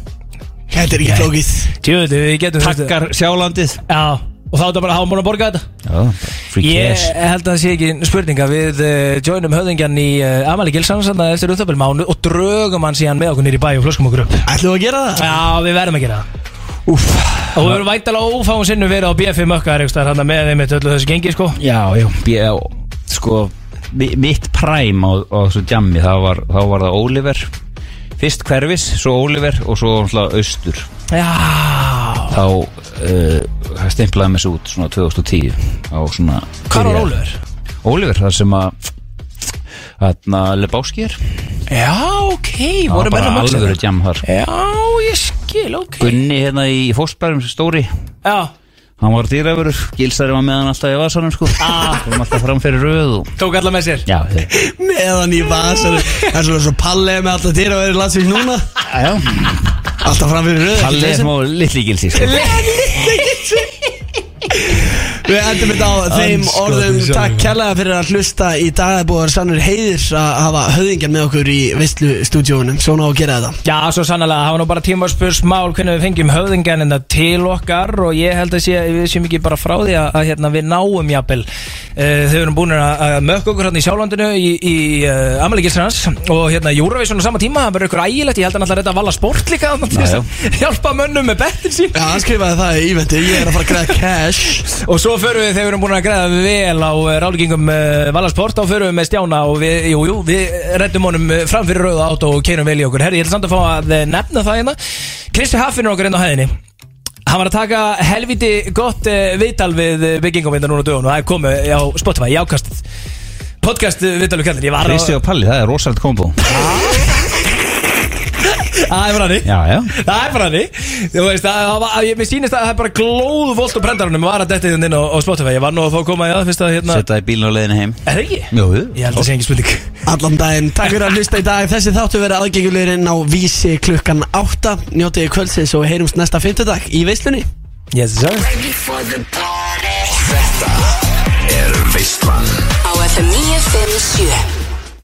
Þetta er ekki flókið. Tjóðu, við getum Takkar sjálandið Já, Og þá er þetta bara, hafa búin að borga þetta. Já, free Ég cash. held að það sé ekki spurninga Við uh, joinum höfðingjan í uh, Amali Gilsson Sann eftir upptöpil mánu Og drögum hann síðan með okkur nýri bæ og flöskum okkur upp. Ætlum við að gera það? Já, við verðum að gera það Úf Og við verðum væntalega ófáum sinnum verið á BFM ökkar Þannig með þeim öllu þessu gengi sko. Já, já, já, sko mi- Mitt præm á, á þessu jammi það var, þá var það Oliver. Fyrst hverfis, svo Oliver og svo austur. Já. Þá uh, stemplaði mér svo út svona 2010 á svona Hvar var Oliver? Oliver, það sem að Þarna Lebowski er. Já, ok, Það voru menn að jam þar. Já, ég skil, ok Gunni hérna í fósbærum stóri. Já. Hann var dýrafurur, gilsari var með hann alltaf í vasanum sko. Ah. Kom alltaf fram fyrir röð og Tók alla með sér? Já, þeir Meðan í vasanum. Það er svona svo pallið með alltaf dýra að vera landsins núna. Já Alltaf fram fyrir röð Palli er smá litli gilsi sko. Við endum þetta á þeim Andskotinn orðum. sjálfur. Takk kærlega fyrir að hlusta í dag Það er búið að vera sannur heiðir að hafa höfðingjan með okkur í veistlu stúdíónum Svona á að gera þetta. Já, svo sannlega, það var nú bara tímaspörsmál hvernig við fengjum höfðingjan en það til okkar og ég held að sé, við séum ekki bara frá því að, að hérna, við náum jafnvel. Uh, þau erum búin að, að mökka okkur hérna í sjálflandinu í, í uh, Amalíkisrans og hérna Júravísson á sama tíma, það verður ykkur ægilegt, ég held að alltaf þetta valla sport líka þarna til þess að hjálpa mönnum með bettin sín Já, hann skrifaði það í ívendi Ég er að fara að græða cash. Og svo förum við, þegar við erum búin að greiða vel á uh, ráleggingum uh, Valasport þá förum við með Stjána og við, jú, jú, við reddum honum uh, fram fyrir rauða átt og keirum vel í okkur. Herri, ég ætla samt að fá að nefna það hérna. Kristi Haffin er okkur inn á hæðinni. Hann var að taka helviti gott viðtal við byggingum hérna núna dögun og það er komið á Spotify, í ákastið Podcast viðtal við kallir Kristi og Palli, það er rosalega kombo Það er já Það er bara hann Þú veist, mér sýnist að það er bara glóð volt og brendarunum var að dettið inn á, Spotify. Ég var nú að fá að koma í það fyrst að hérna Setta í bílinn á leiðinu heim. Er það ekki? Jú, Ég held að það sé ekki spurning. Allan daginn, takk fyrir að hlusta í dag. Þessi þáttu verið aðgengulegurinn á vísi klukkan 8 Njótiði kvöldsins og heyrumst næsta fimmtudag í veislunni. Yes sir. Þetta er Veistlan Á FM 957